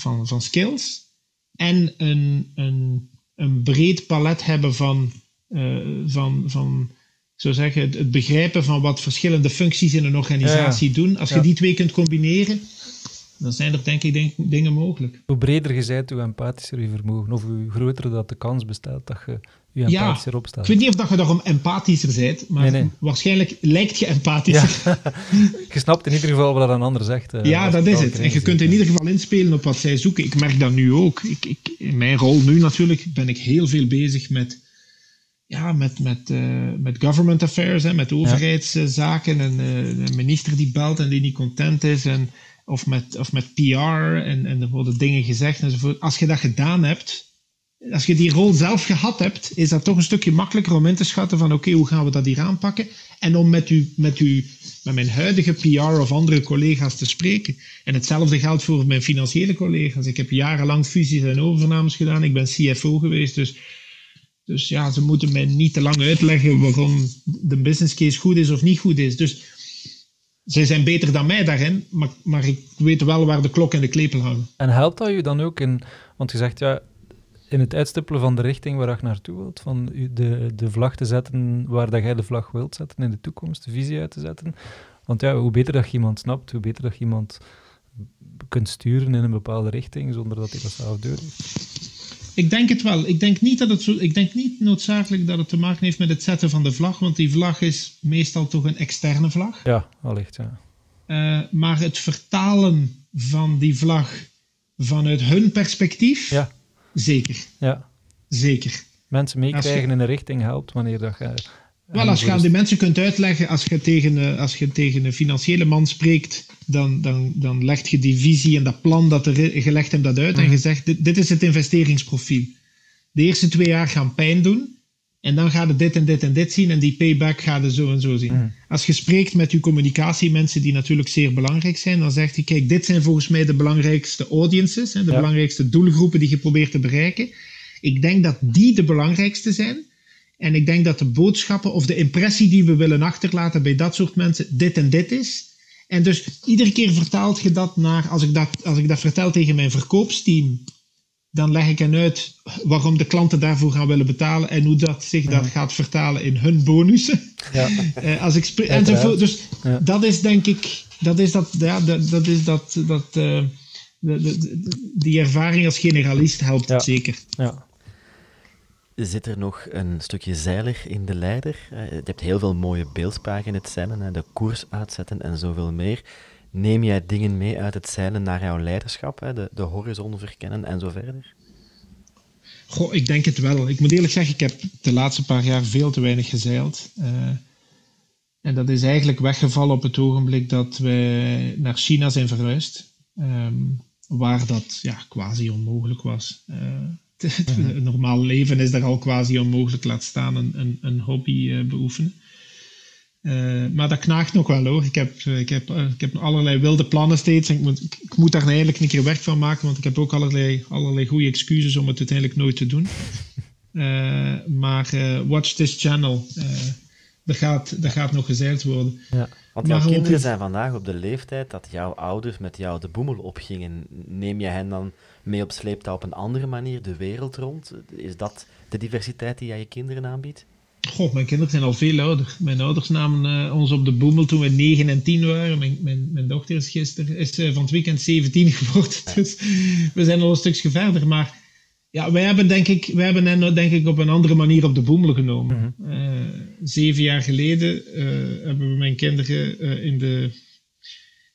S2: van, van skills en een, een, een breed palet hebben van, eh, van, van zou zeggen, het, het begrijpen van wat verschillende functies in een organisatie doen. Als je die twee kunt combineren, dan zijn er denk ik denk- dingen mogelijk.
S1: Hoe breder je bent, hoe empathischer je vermogen. Of hoe groter dat de kans bestaat dat je je
S2: Ja,
S1: opstaat.
S2: Ik weet niet of dat je daarom empathischer bent, maar
S1: Nee, nee.
S2: waarschijnlijk lijkt je empathischer.
S1: Ja. <laughs> je snapt in ieder geval wat een ander zegt. eh,
S2: Ja, dat is het. En je kunt in ieder geval inspelen op wat zij zoeken. Ik merk dat nu ook. Ik, ik, in mijn rol nu natuurlijk ben ik heel veel bezig met, ja, met, met, eh, met government affairs, hè, met overheidszaken en eh, een minister die belt en die niet content is. En, of, met, of met PR en, en er worden dingen gezegd enzovoort. Als je dat gedaan hebt, als je die rol zelf gehad hebt, is dat toch een stukje makkelijker om in te schatten van oké, hoe gaan we dat hier aanpakken? En om met, u, met, u, met mijn huidige PR of andere collega's te spreken. En hetzelfde geldt voor mijn financiële collega's. Ik heb jarenlang fusies en overnames gedaan. Ik ben CFO geweest, dus, dus ja, ze moeten mij niet te lang uitleggen waarom de business case goed is of niet goed is. Dus zij zijn beter dan mij daarin, maar, maar ik weet wel waar de klok en de klepel hangen.
S1: En helpt dat je dan ook in... Want je zegt, ja, in het uitstippelen van de richting waar je naartoe wilt, van de, de vlag te zetten waar dat jij de vlag wilt zetten in de toekomst, de visie uit te zetten. Want ja, hoe beter dat je iemand snapt, hoe beter dat je iemand kunt sturen in een bepaalde richting, zonder dat hij dat zelf doet.
S2: Ik denk het wel. Ik denk niet dat het zo. Ik denk niet noodzakelijk dat het te maken heeft met het zetten van de vlag, want die vlag is meestal toch een externe vlag.
S1: Ja, allicht, ja.
S2: Eh, maar het vertalen van die vlag vanuit hun perspectief,
S1: Ja,
S2: zeker.
S1: ja.
S2: Zeker.
S1: Mensen meekrijgen in een richting helpt wanneer dat je...
S2: Wel, als je aan die mensen kunt uitleggen, als je tegen, als je tegen een financiële man spreekt, dan, dan, dan legt je die visie en dat plan dat er, je legt hem dat uit en je zegt, dit, dit is het investeringsprofiel. De eerste twee jaar gaan pijn doen en dan gaat het dit en dit en dit zien en die payback gaat het zo en zo zien. Als je spreekt met je communicatiemensen die natuurlijk zeer belangrijk zijn, dan zegt hij, kijk, dit zijn volgens mij de belangrijkste audiences, hè, de
S1: Ja.
S2: belangrijkste doelgroepen die je probeert te bereiken. Ik denk dat die de belangrijkste zijn. En ik denk dat de boodschappen of de impressie die we willen achterlaten bij dat soort mensen dit en dit is. En dus iedere keer vertaalt je dat naar, als ik dat, als ik dat vertel tegen mijn verkoopsteam, dan leg ik hen uit waarom de klanten daarvoor gaan willen betalen en hoe dat zich dat gaat vertalen in hun bonussen. Ja. uh, <laughs> als ik enzovoort. Dus ja. dat is denk ik, dat is dat, ja, dat, dat is dat, dat uh, de, de, die ervaring als generalist helpt ja. zeker. Ja.
S3: Zit er nog een stukje zeiler in de leider? Uh, je hebt heel veel mooie beeldspraken in het zeilen, de koers uitzetten en zoveel meer. Neem jij dingen mee uit het zeilen naar jouw leiderschap, hè? De, de horizon verkennen en zo verder?
S2: Goh, ik denk het wel. Ik moet eerlijk zeggen, ik heb de laatste paar jaar veel te weinig gezeild. Uh, en dat is eigenlijk weggevallen op het ogenblik dat wij naar China zijn verhuisd. Um, waar dat ja, quasi onmogelijk was. <laughs> Uh, normaal leven is daar al quasi onmogelijk, laat staan een, een, een hobby uh, beoefenen. Uh, maar dat knaagt nog wel hoor. Ik heb, ik, heb, ik heb allerlei wilde plannen steeds. En ik, moet, ik moet daar eigenlijk een keer werk van maken, want ik heb ook allerlei, allerlei goede excuses om het uiteindelijk nooit te doen. Uh, maar uh, watch this channel. dat, gaat, dat gaat nog gezeild worden. Ja.
S3: Want jouw maar kinderen zijn vandaag op de leeftijd dat jouw ouders met jou de boemel opgingen. Neem je hen dan mee op sleeptouw op een andere manier de wereld rond? Is dat de diversiteit die jij je kinderen aanbiedt?
S2: Goh, mijn kinderen zijn al veel ouder. Mijn ouders namen uh, ons op de boemel toen we 9 en 10 waren. Mijn, mijn, mijn dochter is gisteren is, uh, van het weekend 17 <laughs> geworden. Dus we zijn al een stukje verder. Maar ja, wij hebben, denk ik, wij hebben hen denk ik op een andere manier op de boemel genomen. -hmm. uh, zeven jaar geleden hebben we mijn kinderen in, de,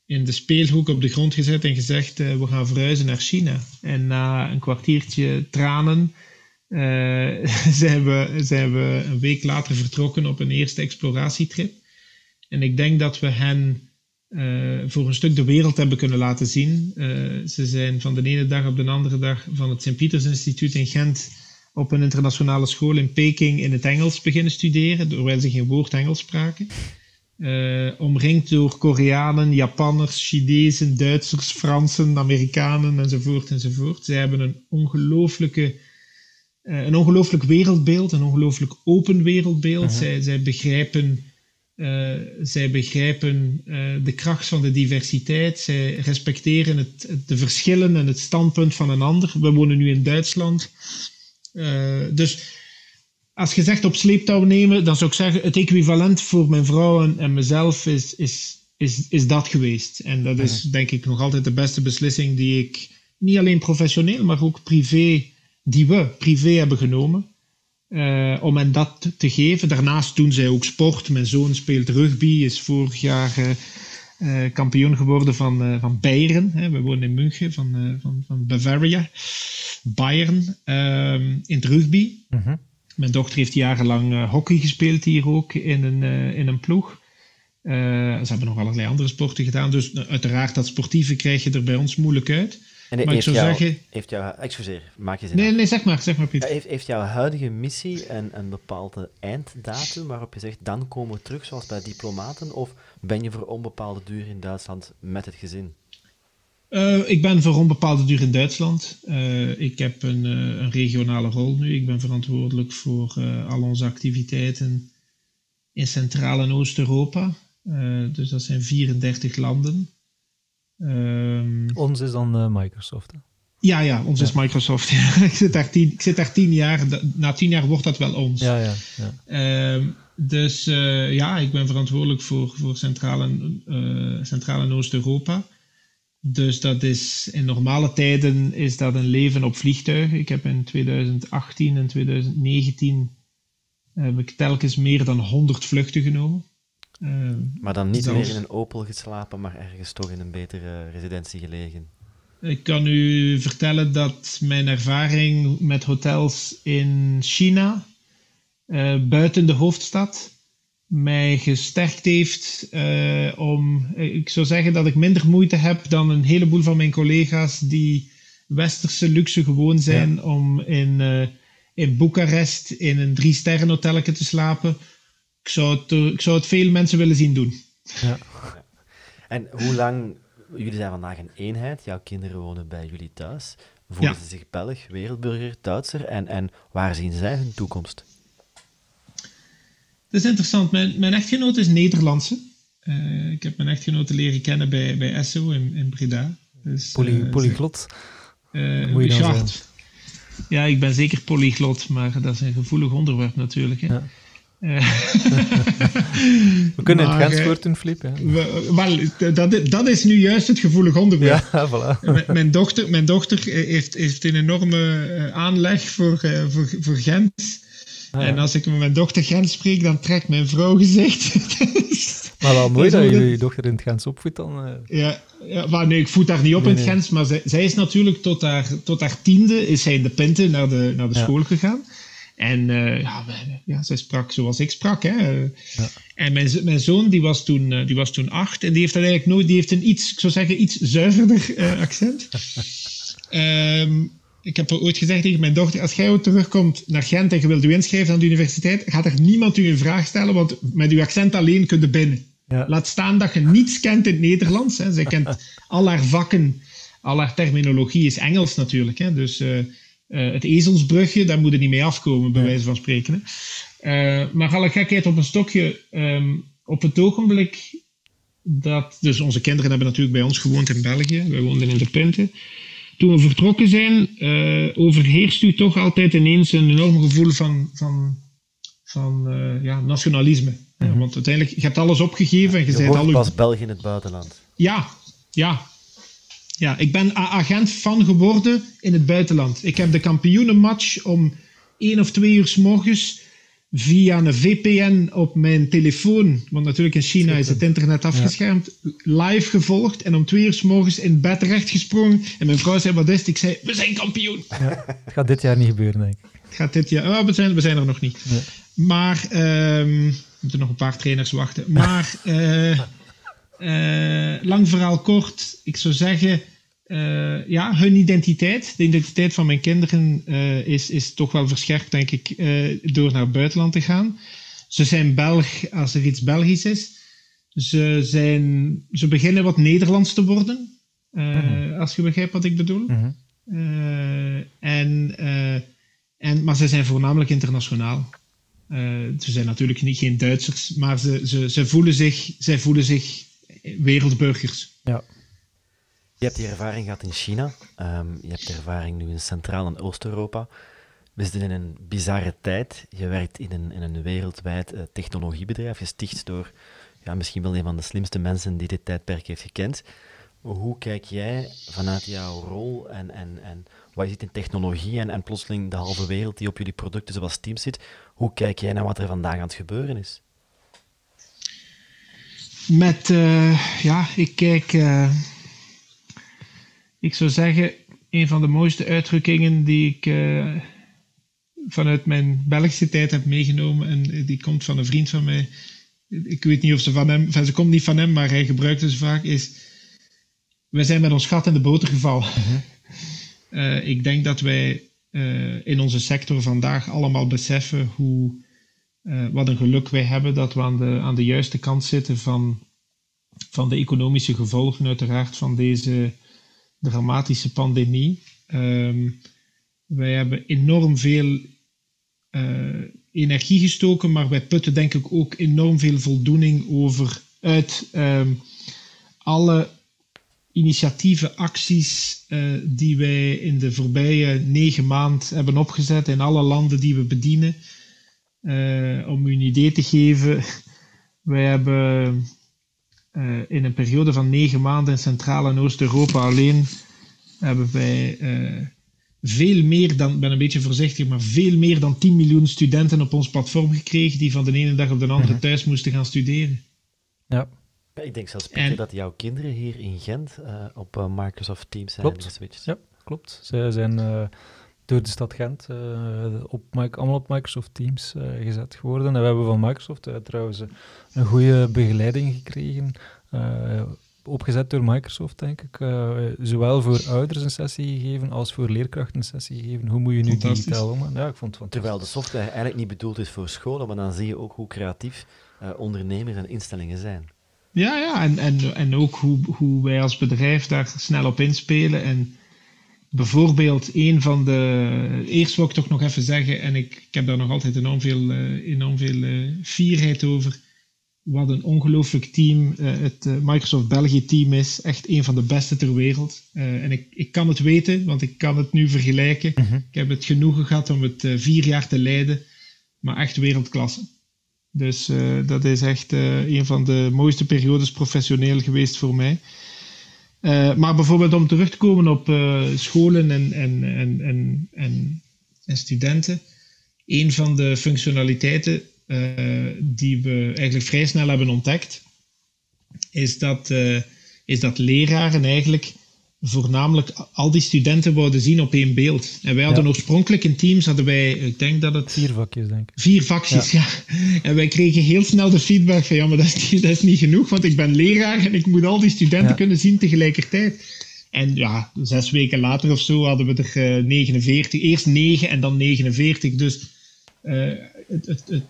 S2: in de speelhoek op de grond gezet en gezegd: we gaan verhuizen naar China. En na een kwartiertje tranen uh, zijn, we, zijn we een week later vertrokken op een eerste exploratietrip. En ik denk dat we hen uh, voor een stuk de wereld hebben kunnen laten zien. Uh, ze zijn van de ene dag op de andere dag van het Sint-Pieters Instituut in Gent op een internationale school in Peking in het Engels beginnen studeren, terwijl ze geen woord Engels spraken. Omringd door Koreanen, Japanners, Chinezen, Duitsers, Fransen, Amerikanen enzovoort enzovoort. Zij hebben een ongelooflijke uh, een ongelooflijk wereldbeeld, een ongelooflijk open wereldbeeld. Uh-huh. zij, zij begrijpen, uh, zij begrijpen uh, de kracht van de diversiteit. Zij respecteren het, de verschillen en het standpunt van een ander. We wonen nu in Duitsland. dus als je zegt op sleeptouw nemen, dan zou ik zeggen: het equivalent voor mijn vrouw en, en mezelf is, is, is, is dat geweest. En dat is uh-huh. denk ik nog altijd de beste beslissing die ik niet alleen professioneel, maar ook privé die we privé hebben genomen. Uh, om hen dat te geven. Daarnaast doen zij ook sport. Mijn zoon speelt rugby, is vorig jaar uh, kampioen geworden van, van Bayern. Hè. We wonen in München, van, van, van Bavaria. Bayern, ehm, in het rugby. Mhm. Mijn dochter heeft jarenlang hockey gespeeld hier ook in een, in een ploeg. ze hebben nog allerlei andere sporten gedaan. Dus uiteraard dat sportieve krijg je er bij ons moeilijk uit.
S3: En maar heeft ik zou jou, zeggen... Heeft excuseer, maak je zin
S2: Nee, nee, zeg maar, zeg maar Piet.
S3: Heeft, heeft jouw huidige missie een, een bepaalde einddatum waarop je zegt, dan komen we terug zoals bij diplomaten? Of ben je voor onbepaalde duur in Duitsland met het gezin?
S2: Uh, ik ben voor onbepaalde duur in Duitsland. Uh, ik heb een, uh, een, regionale rol nu. Ik ben verantwoordelijk voor al onze activiteiten in Centraal- en Oost-Europa. dus dat zijn 34 landen.
S1: Um, ons is dan uh, Microsoft. Hè?
S2: Ja, ja, ons ja. is Microsoft. <laughs> ik, zit daar tien, ik zit daar tien jaar. Na tien jaar wordt dat wel ons.
S1: Ja, ja, ja.
S2: Um, dus uh, ja, ik ben verantwoordelijk voor, voor Centraal en, uh, Centraal en Oost-Europa. Dus dat is in normale tijden is dat een leven op vliegtuigen. Ik heb in 2018 en 2019 heb ik telkens meer dan 100 vluchten genomen.
S3: Uh, maar dan niet zelfs... meer in een Opel geslapen, maar ergens toch in een betere residentie gelegen.
S2: Ik kan u vertellen dat mijn ervaring met hotels in China, uh, buiten de hoofdstad, mij gesterkt heeft uh, om. Ik zou zeggen dat ik minder moeite heb dan een heleboel van mijn collega's die westerse luxe gewoon zijn ja. om in, in Boekarest in een drie-sterren hotelletje te slapen ik zou het, ik zou het veel mensen willen zien doen. Ja.
S3: En hoe lang, jullie zijn vandaag een eenheid, jouw kinderen wonen bij jullie thuis. Voelen ja. ze zich Belg, wereldburger, Duitser en, en waar zien zij hun toekomst?
S2: dat is interessant. Mijn, mijn echtgenoot is Nederlandse. Uh, ik heb mijn echtgenote leren kennen bij, bij Esso in, in Breda. Dus,
S1: Poly, uh, polyglot?
S2: Uh, Moet je dan zijn? Ja, ik ben zeker polyglot, maar dat is een gevoelig onderwerp natuurlijk. Hè. Ja.
S1: We kunnen maar, het Gens doen, Flip. Ja.
S2: Wel, dat, dat is nu juist het gevoelig onderwerp.
S1: Ja, voilà. <laughs>
S2: mijn, dochter, mijn dochter heeft, heeft een enorme aanleg voor, voor, voor Gent. Ah, en als ik met mijn dochter Gens spreek, dan trekt mijn vrouw gezicht. <laughs>
S1: maar wel mooi dat, je je dochter in het Gens opvoedt dan.
S2: Ja, ja, maar nee, ik voed haar niet op in het Gens, maar zij, zij, is natuurlijk tot haar, tot haar tiende is zij in de Pinte naar de, naar de school gegaan. En uh, ja, ja, zij sprak zoals ik sprak. Hè. Ja. En mijn, mijn zoon die was, toen, uh, die was toen acht en die heeft eigenlijk nooit, die heeft een iets, ik zou zeggen, iets zuiverder accent. um, <laughs> ik heb ooit gezegd tegen mijn dochter, als jij ooit terugkomt naar Gent en je wilt u inschrijven aan de universiteit, gaat er niemand u een vraag stellen, want met uw accent alleen kun je binnen. Ja. Laat staan dat je niets kent in het Nederlands. Hè. Zij kent <laughs> al haar vakken, al haar terminologie is Engels natuurlijk. Hè. Dus uh, het ezelsbrugje, daar moet je niet mee afkomen, bij wijze van spreken. Hè. Uh, maar alle gekheid op een stokje, um, op het ogenblik dat... Dus onze kinderen hebben natuurlijk bij ons gewoond in België. Wij woonden in de Punten toen we vertrokken zijn, uh, overheerst u toch altijd ineens een enorm gevoel van, van, van uh, ja, nationalisme. Ja. Want uiteindelijk, je hebt alles opgegeven en je, je bent al...
S3: pas België in het buitenland.
S2: Ja, ja. Ja, ik ben agent van geworden in het buitenland. Ik heb de kampioenenmatch om één of twee uur s morgens via een VPN op mijn telefoon, want natuurlijk in China is het internet afgeschermd, live gevolgd en om twee uur s morgens in bed terecht gesprongen. En mijn vrouw zei, wat is het? Ik zei, we zijn kampioen.
S1: Ja, het gaat dit jaar niet gebeuren, denk ik.
S2: Het gaat dit jaar, oh, we, zijn, we zijn er nog niet. Maar, um, we moeten nog een paar trainers wachten. Maar, uh, <laughs> lang verhaal kort, ik zou zeggen, uh, ja, hun identiteit, de identiteit van mijn kinderen, uh, is, is toch wel verscherpt, denk ik, uh, door naar het buitenland te gaan. Ze zijn Belg als er iets Belgisch is. Ze, zijn, ze beginnen wat Nederlands te worden, mm-hmm. als je begrijpt wat ik bedoel. Mm-hmm. en, en, maar ze zijn voornamelijk internationaal. ze zijn natuurlijk niet, geen Duitsers, maar ze, ze, ze voelen zich, zij voelen zich wereldburgers.
S1: Ja.
S3: Je hebt die ervaring gehad in China. Um, je hebt de ervaring nu in Centraal- en Oost-Europa. We zitten in een bizarre tijd. Je werkt in een, in een wereldwijd uh, technologiebedrijf, gesticht door ja, misschien wel een van de slimste mensen die dit tijdperk heeft gekend. Hoe kijk jij vanuit jouw rol en, en, en wat je ziet in technologie en, en plotseling de halve wereld die op jullie producten zoals Teams zit, hoe kijk jij naar wat er vandaag aan het gebeuren is?
S2: Met, uh, ja, ik kijk... Uh ik zou zeggen, een van de mooiste uitdrukkingen die ik uh, vanuit mijn Belgische tijd heb meegenomen, en die komt van een vriend van mij. Ik weet niet of ze van hem, enfin, ze komt niet van hem, maar hij gebruikt het vaak, is wij zijn met ons gat in de boter gevallen. Uh, ik denk dat wij in onze sector vandaag allemaal beseffen hoe, uh, wat een geluk wij hebben dat we aan de, aan de juiste kant zitten van, van de economische gevolgen, uiteraard, van deze dramatische pandemie. Um, wij hebben enorm veel uh, energie gestoken, maar wij putten denk ik ook enorm veel voldoening over uit um, alle initiatieven, acties uh, die wij in de voorbije negen maanden hebben opgezet in alle landen die we bedienen. Uh, om u een idee te geven, wij hebben uh, in een periode van negen maanden in Centraal- en Oost-Europa alleen hebben wij uh, veel meer dan, ik ben een beetje voorzichtig, maar veel meer dan 10 miljoen studenten op ons platform gekregen die van de ene dag op de andere mhm. thuis moesten gaan studeren.
S1: Ja.
S3: Ik denk zelfs Pieter, en, dat jouw kinderen hier in Gent uh, op Microsoft Teams zijn
S1: klopt. Ja, klopt. Ze zijn door de stad Gent op, allemaal op Microsoft Teams gezet geworden. En we hebben van Microsoft trouwens een goede begeleiding gekregen opgezet door Microsoft, denk ik. Uh, zowel voor ouders een sessie gegeven als voor leerkrachten een sessie gegeven. Hoe moet je nu digitaal omgaan? Ja, ik vond het
S3: Terwijl de software eigenlijk niet bedoeld is voor scholen, maar dan zie je ook hoe creatief uh, ondernemers en instellingen zijn.
S2: Ja, ja en, en, en ook hoe, hoe wij als bedrijf daar snel op inspelen. En bijvoorbeeld een van de. Eerst wil ik toch nog even zeggen, en ik, ik heb daar nog altijd enorm veel, uh, enorm veel uh, fierheid over. Wat een ongelooflijk team uh, het Microsoft België team is. Echt een van de beste ter wereld. en ik, ik kan het weten, want ik kan het nu vergelijken. Ik heb het genoegen gehad om het vier jaar te leiden, maar echt wereldklasse. Dus dat is echt een van de mooiste periodes professioneel geweest voor mij. Uh, maar bijvoorbeeld om terug te komen op uh, scholen en, en, en, en, en, en, studenten. Een van de functionaliteiten uh, die we eigenlijk vrij snel hebben ontdekt, is dat, is dat leraren eigenlijk voornamelijk al die studenten wouden zien op één beeld. En wij hadden oorspronkelijk in teams, hadden wij, ik denk dat het...
S1: Vier vakjes, denk ik.
S2: Vier vakjes, ja. En wij kregen heel snel de feedback van, ja, maar dat is, niet, dat is niet genoeg, want ik ben leraar en ik moet al die studenten kunnen zien tegelijkertijd. En ja, zes weken later of zo hadden we er uh, 49, eerst 9 en dan 49. Dus uh, het, het, het,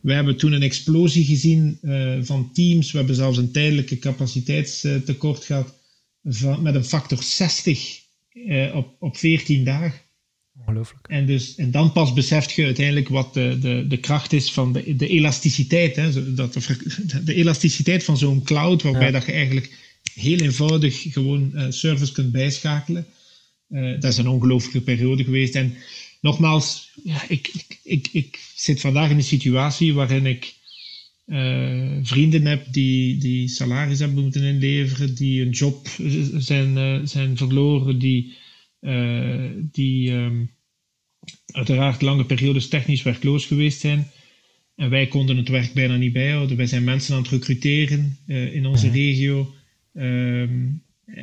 S2: we hebben toen een explosie gezien uh, van teams. We hebben zelfs een tijdelijke capaciteitstekort gehad van, met een factor 60 uh, op, op 14 dagen.
S1: Ongelooflijk.
S2: En, dus, en dan pas beseft je uiteindelijk wat de, de, de kracht is van de, de elasticiteit. Hè? Dat de, <laughs> de elasticiteit van zo'n cloud, waarbij ja. dat je eigenlijk heel eenvoudig gewoon uh, service kunt bijschakelen. Uh, dat is een ongelooflijke periode geweest. En nogmaals, ja, ik, ik, ik, ik zit vandaag in een situatie waarin ik uh, vrienden heb die, die salaris hebben moeten inleveren, die een job zijn, uh, zijn verloren, die, uh, die um, uiteraard lange periodes technisch werkloos geweest zijn. En wij konden het werk bijna niet bijhouden. Wij zijn mensen aan het recruteren in onze ja. regio. Um,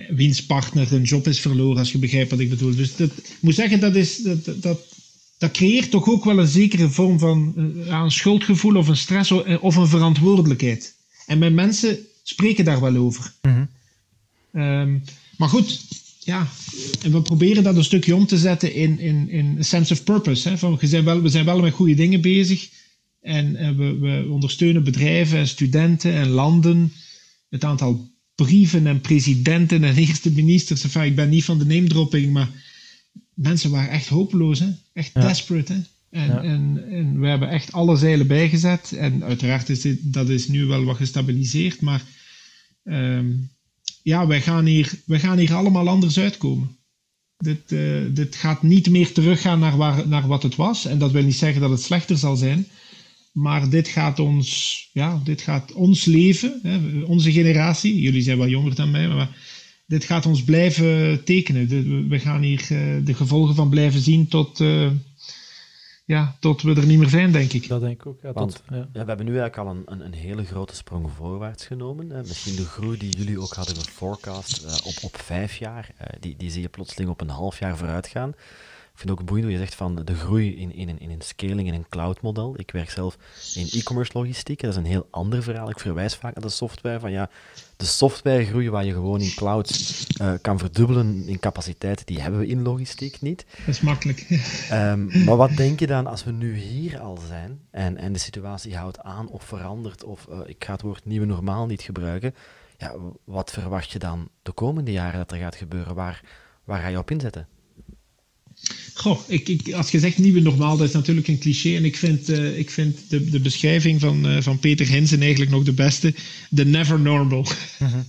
S2: wiens partner een job is verloren, als je begrijpt wat ik bedoel. Dus dat, ik moet zeggen, dat, is, dat, dat, dat creëert toch ook wel een zekere vorm van uh, een schuldgevoel of een stress of een verantwoordelijkheid. En mijn mensen spreken daar wel over. Mm -hmm. um, maar goed, ja, en we proberen dat een stukje om te zetten in, in, in een sense of purpose. Hè? Van, we, zijn wel, we zijn wel met goede dingen bezig. En, en we, we ondersteunen bedrijven en studenten en landen. Het aantal brieven en presidenten en <laughs> eerste ministers. Enfin, ik ben niet van de name dropping, maar mensen waren echt hopeloos, hè? echt ja. desperate. Hè? En, ja. en, en, we hebben echt alle zeilen bijgezet. En uiteraard is dit, dat is nu wel wat gestabiliseerd, maar um, ja, wij gaan, hier, wij gaan hier allemaal anders uitkomen. Dit, uh, dit gaat niet meer teruggaan naar, waar, naar wat het was. En dat wil niet zeggen dat het slechter zal zijn. Maar dit gaat ons, ja, dit gaat ons leven, hè, onze generatie. Jullie zijn wel jonger dan mij, maar dit gaat ons blijven tekenen. We gaan hier uh, de gevolgen van blijven zien tot, uh, ja, tot we er niet meer zijn, denk ik.
S1: Dat denk ik ook. Ja,
S3: Want,
S1: tot, ja.
S3: Ja, we hebben nu eigenlijk al een, een, een, hele grote sprong voorwaarts genomen. Hè. Misschien de groei die jullie ook hadden geforecast uh, op, op vijf jaar, die, die zie je plotseling op een half jaar vooruit gaan. Ik vind het ook boeiend hoe je zegt van de groei in, in, een, in een scaling, in een cloud model. Ik werk zelf in e-commerce logistiek. Dat is een heel ander verhaal. Ik verwijs vaak naar de software. Van ja, de softwaregroei waar je gewoon in clouds uh, kan verdubbelen in capaciteit, die hebben we in logistiek niet.
S2: Dat is makkelijk.
S3: um, <laughs> maar wat denk je dan als we nu hier al zijn en, en de situatie houdt aan of verandert, of uh, ik ga het woord nieuwe normaal niet gebruiken, ja, wat verwacht je dan de komende jaren dat er gaat gebeuren? Waar, waar ga je op inzetten?
S2: Goh, ik, ik, als je zegt nieuwe normaal, dat is natuurlijk een cliché. En ik vind, uh, ik vind de, de beschrijving van, uh, van Peter Hinsen eigenlijk nog de beste. The never normal. Uh <laughs> -huh.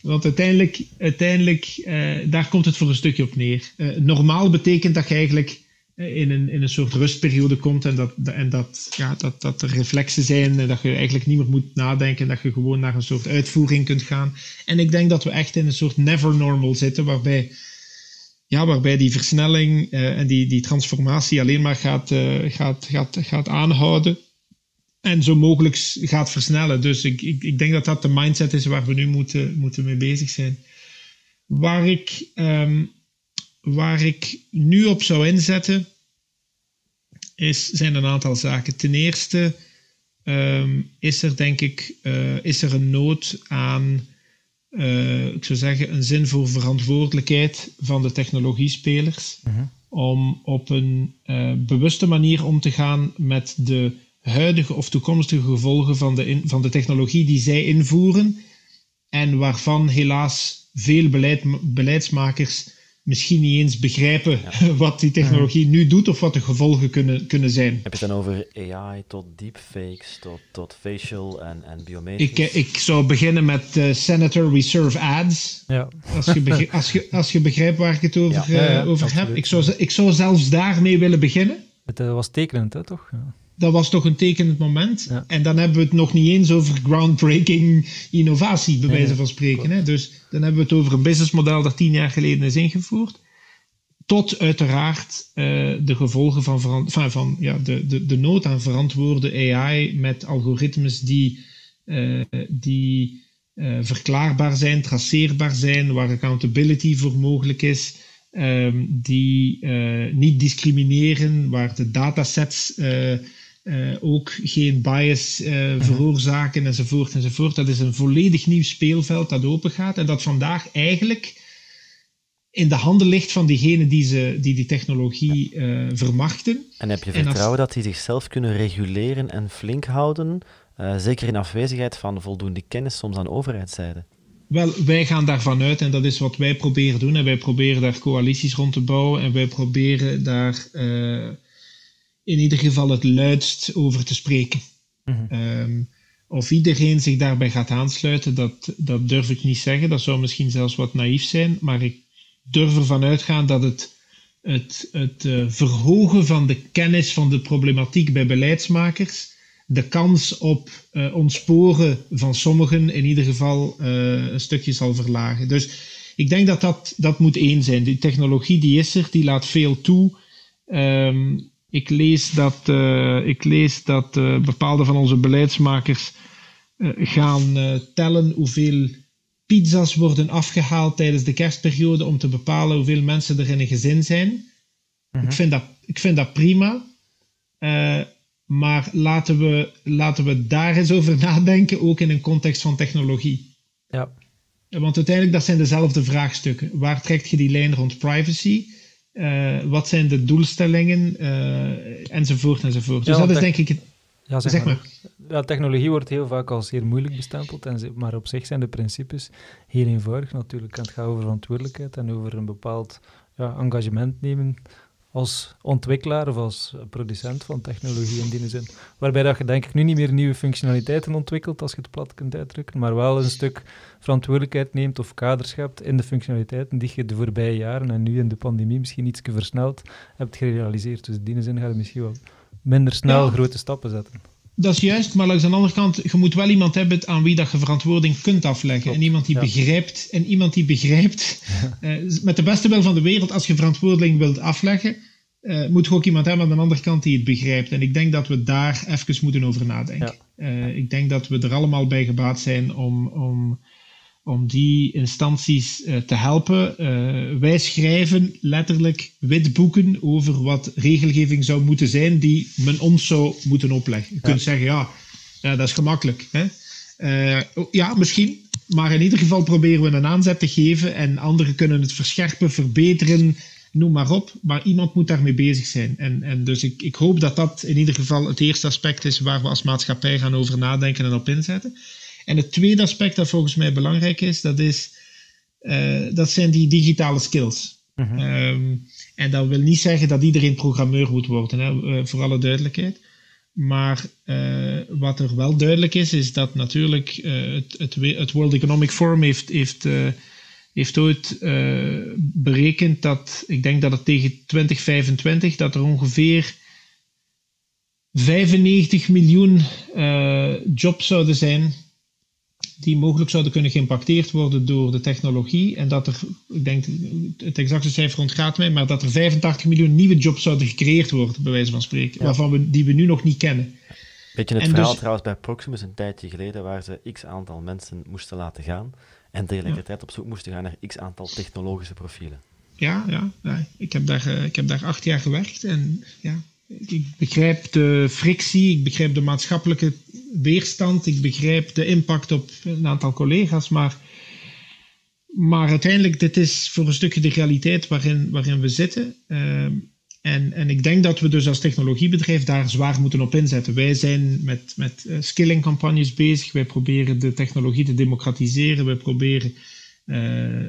S2: Want uiteindelijk, uiteindelijk uh, daar komt het voor een stukje op neer. normaal betekent dat je eigenlijk in een, in een soort rustperiode komt en, dat, en dat, ja, dat, dat er reflexen zijn en dat je eigenlijk niet meer moet nadenken, dat je gewoon naar een soort uitvoering kunt gaan. En ik denk dat we echt in een soort never normal zitten, waarbij ja, waarbij die versnelling uh, en die, die transformatie alleen maar gaat, uh, gaat, gaat, gaat aanhouden en zo mogelijk gaat versnellen. Dus ik, ik, ik denk dat dat de mindset is waar we nu moeten, moeten mee bezig zijn. Waar ik, um, waar ik nu op zou inzetten, is, zijn een aantal zaken. Ten eerste um, is er denk ik uh, is er een nood aan uh, ik zou zeggen, een zin voor verantwoordelijkheid van de technologiespelers. Uh -huh. Om op een uh, bewuste manier om te gaan met de huidige of toekomstige gevolgen van de, in, van de technologie die zij invoeren. En waarvan helaas veel beleid, beleidsmakers misschien niet eens begrijpen <laughs> wat die technologie nu doet of wat de gevolgen kunnen, kunnen zijn.
S3: Heb je het dan over AI tot deepfakes, tot, tot facial en, en biometrisch?
S2: Ik, eh, ik zou beginnen met uh, Senator Reserve Ads. Ja. Als, je <laughs> als, je, als je begrijpt waar ik het over, ja. uh, over heb. Ik zou, ik zou zelfs daarmee willen beginnen.
S1: Het was tekenend, hè, toch? Ja
S2: dat was toch een tekenend moment. En dan hebben we het nog niet eens over groundbreaking innovatie, bij wijze van spreken. Hè? Dus dan hebben we het over een businessmodel dat tien jaar geleden is ingevoerd. Tot uiteraard uh, de gevolgen van, van, van ja, de, de, de nood aan verantwoorde AI met algoritmes die, uh, die uh, verklaarbaar zijn, traceerbaar zijn, waar accountability voor mogelijk is. Um, die niet discrimineren, waar de datasets uh, ook geen bias uh, veroorzaken enzovoort enzovoort. Dat is een volledig nieuw speelveld dat open gaat en dat vandaag eigenlijk in de handen ligt van diegenen die, ze, die die technologie uh, vermachten.
S3: En heb je vertrouwen dat die zichzelf kunnen reguleren en flink houden, zeker in afwezigheid van voldoende kennis soms aan overheidszijde?
S2: Wel, wij gaan daarvan uit en dat is wat wij proberen doen. En wij proberen daar coalities rond te bouwen en wij proberen daar in ieder geval het luidst over te spreken. Mhm. Ehm, of iedereen zich daarbij gaat aansluiten, dat, dat durf ik niet zeggen. Dat zou misschien zelfs wat naïef zijn, maar ik durf ervan uitgaan dat het, het, het uh, verhogen van de kennis van de problematiek bij beleidsmakers de kans op uh, ontsporen van sommigen in ieder geval uh, een stukje zal verlagen. Dus ik denk dat dat, dat moet één zijn. Die technologie die is er, die laat veel toe. Um, ik lees dat, uh, ik lees dat uh, bepaalde van onze beleidsmakers uh, gaan tellen hoeveel pizza's worden afgehaald tijdens de kerstperiode om te bepalen hoeveel mensen er in een gezin zijn. Mhm. ik, vind dat, ik vind dat prima. maar laten we, laten we daar eens over <laughs> nadenken, ook in een context van technologie.
S1: Ja.
S2: Want uiteindelijk, dat zijn dezelfde vraagstukken. Waar trekt je die lijn rond privacy? Uh, wat zijn de doelstellingen, uh, enzovoort, enzovoort. Dus dat is denk ik het...
S1: Ja, zeg, maar. Ja, technologie wordt heel vaak als zeer moeilijk bestempeld, en, maar op zich zijn de principes heel eenvoudig natuurlijk. Het gaat over verantwoordelijkheid en over een bepaald ja, engagement nemen als ontwikkelaar of als producent van technologie in die zin. Waarbij dat je denk ik nu niet meer nieuwe functionaliteiten ontwikkelt, als je het plat kunt uitdrukken, maar wel een stuk verantwoordelijkheid neemt of kaders schept in de functionaliteiten die je de voorbije jaren en nu in de pandemie misschien iets versneld hebt gerealiseerd. Dus in die zin ga je misschien wel minder snel grote stappen zetten.
S2: Dat is juist, maar langs de andere kant, je moet wel iemand hebben aan wie dat je verantwoording kunt afleggen. En iemand die begrijpt, en iemand die begrijpt uh, met de beste wil van de wereld, als je verantwoording wilt afleggen, uh, moet je ook iemand hebben aan de andere kant die het begrijpt. En ik denk dat we daar even moeten over nadenken. Uh, ik denk dat we er allemaal bij gebaat zijn om, om om die instanties uh, te helpen. Uh, wij schrijven letterlijk witboeken over wat regelgeving zou moeten zijn die men ons zou moeten opleggen. Je kunt zeggen, ja, ja, dat is gemakkelijk. Hè? Uh, ja, misschien. Maar in ieder geval proberen we een aanzet te geven en anderen kunnen het verscherpen, verbeteren, noem maar op. Maar iemand moet daarmee bezig zijn. En, en dus ik, ik hoop dat dat in ieder geval het eerste aspect is waar we als maatschappij gaan over nadenken en op inzetten. En het tweede aspect dat volgens mij belangrijk is, dat, is, uh, dat zijn die digitale skills. Mm um, en dat wil niet zeggen dat iedereen programmeur moet worden, hè, uh, voor alle duidelijkheid. Maar uh, wat er wel duidelijk is, is dat natuurlijk het, het, het, World Economic Forum heeft, heeft, heeft ooit berekend dat, ik denk dat het tegen 2025, dat er ongeveer 95 miljoen jobs zouden zijn die mogelijk zouden kunnen geïmpacteerd worden door de technologie. En dat er, ik denk, het exacte cijfer ontgaat mij, maar dat er 85 miljoen nieuwe jobs zouden gecreëerd worden, bij wijze van spreken, waarvan we, die we nu nog niet kennen.
S3: Beetje het verhaal dus- trouwens bij Proximus een tijdje geleden, waar ze x aantal mensen moesten laten gaan en tegelijkertijd op zoek moesten gaan naar x aantal technologische profielen.
S2: Ja, ja, ja. Ik, heb daar, eh, ik heb daar acht jaar gewerkt en ja, ik begrijp de frictie, ik begrijp de maatschappelijke weerstand, ik begrijp de impact op een aantal collega's, maar, maar uiteindelijk, dit is voor een stukje de realiteit waarin, waarin we zitten. Uh, en, en ik denk dat we dus als technologiebedrijf daar zwaar moeten op inzetten. Wij zijn met, met uh, skilling campagnes bezig, wij proberen de technologie te democratiseren, wij proberen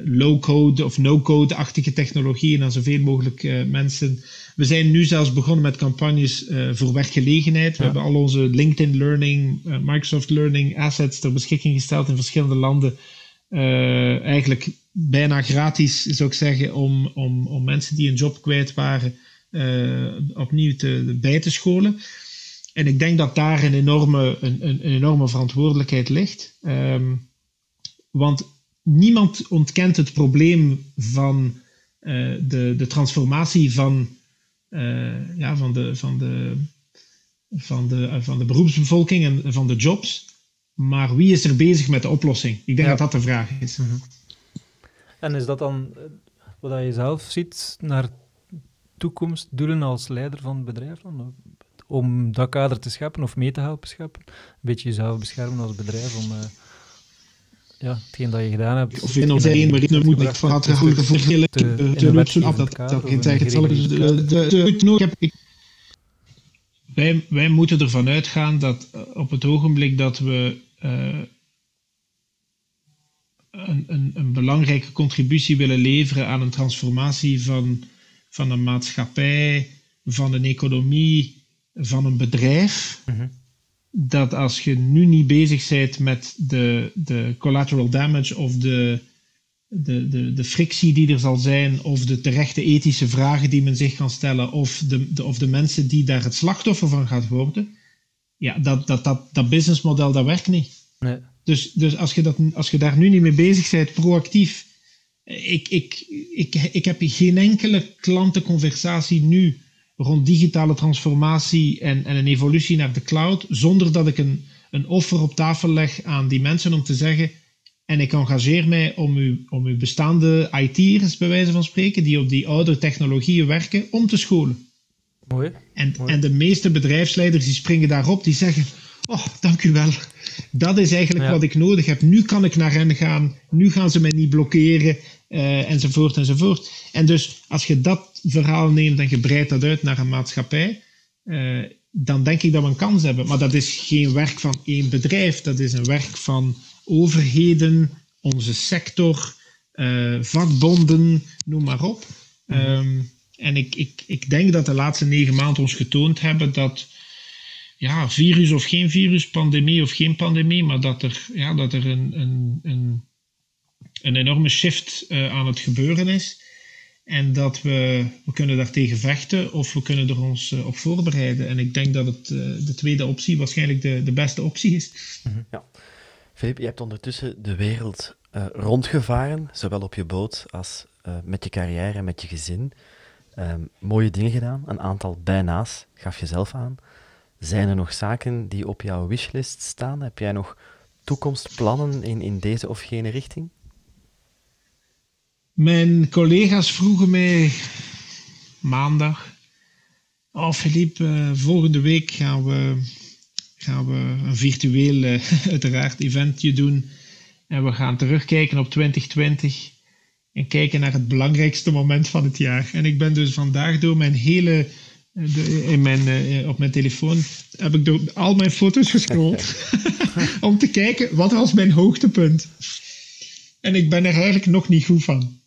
S2: low-code of no-code-achtige technologieën aan zoveel mogelijk mensen. We zijn nu zelfs begonnen met campagnes voor werkgelegenheid. We hebben al onze LinkedIn Learning, Microsoft Learning assets ter beschikking gesteld in verschillende landen. eigenlijk bijna gratis, zou ik zeggen, om, om, om mensen die een job kwijt waren opnieuw te, bij te scholen. En ik denk dat daar een enorme, een, een, enorme verantwoordelijkheid ligt. Ehm, want niemand ontkent het probleem van uh, de, de transformatie van, uh, ja, van, de, van, de, van, de, van de beroepsbevolking en van de jobs. Maar wie is er bezig met de oplossing? Ik denk dat dat de vraag is. -hmm.
S1: En is dat dan wat je zelf ziet naar toekomstdoelen als leider van het bedrijf? Dan? om dat kader te scheppen of mee te helpen scheppen. Een beetje jezelf beschermen als bedrijf om uh, ja, hetgeen dat je gedaan hebt.
S2: Of in onze één waarin moet ik van het goede verschillen te loopsen af. Dat zeggen. Ik de. Wij, wij moeten ervan uitgaan dat uh, op het ogenblik dat we uh, een, een, een, belangrijke contributie willen leveren aan een transformatie van, van een maatschappij, van een economie, van een bedrijf. Mhm. Dat als je nu niet bezig bent met de, de collateral damage of de, de, de, de frictie die er zal zijn, of de terechte ethische vragen die men zich kan stellen, of de, de, of de mensen die daar het slachtoffer van gaat worden, ja, dat, dat, dat, dat businessmodel dat werkt niet. Nee. Dus, dus als, je dat, als je daar nu niet mee bezig bent, proactief. Ik, ik, ik, ik heb geen enkele klantenconversatie nu rond digitale transformatie en, en een evolutie naar de cloud, zonder dat ik een, een offer op tafel leg aan die mensen om te zeggen, en ik engageer mij om uw, om uw bestaande IT'ers, bij wijze van spreken, die op die oude technologieën werken, om te scholen.
S1: Mooi.
S2: En, en de meeste bedrijfsleiders die springen daarop, die zeggen, oh, dank u wel. Dat is eigenlijk wat ik nodig heb. Nu kan ik naar hen gaan. Nu gaan ze mij niet blokkeren. Uh, enzovoort, enzovoort. En dus als je dat verhaal neemt en je breidt dat uit naar een maatschappij, uh, dan denk ik dat we een kans hebben. Maar dat is geen werk van één bedrijf, dat is een werk van overheden, onze sector, uh, vakbonden, noem maar op. Um, en ik, ik, ik denk dat de laatste negen maanden ons getoond hebben dat ja, virus of geen virus, pandemie of geen pandemie, maar dat er, ja, dat er een, een, een een enorme shift uh, aan het gebeuren is. En dat we, we kunnen daartegen vechten of we kunnen er ons uh, op voorbereiden. En ik denk dat het, uh, de tweede optie waarschijnlijk de, de beste optie is.
S3: Mhm. Ja. Filip, je hebt ondertussen de wereld rondgevaren, zowel op je boot als met je carrière en met je gezin. Um, mooie dingen gedaan, een aantal bijna's, gaf je zelf aan. Zijn er nog zaken die op jouw wishlist staan? Heb jij nog toekomstplannen in, in deze of gene richting?
S2: Mijn collega's vroegen mij maandag. Oh, Philippe, uh, volgende week gaan we, gaan we een virtueel, uh, <laughs> uiteraard, eventje doen. En we gaan terugkijken op 2020 en kijken naar het belangrijkste moment van het jaar. En ik ben dus vandaag door mijn hele. Eh, de, in mijn, op mijn telefoon heb ik door al mijn foto's gescrolld <laughs> <laughs> om te kijken wat was mijn hoogtepunt. En ik ben er eigenlijk nog niet goed van.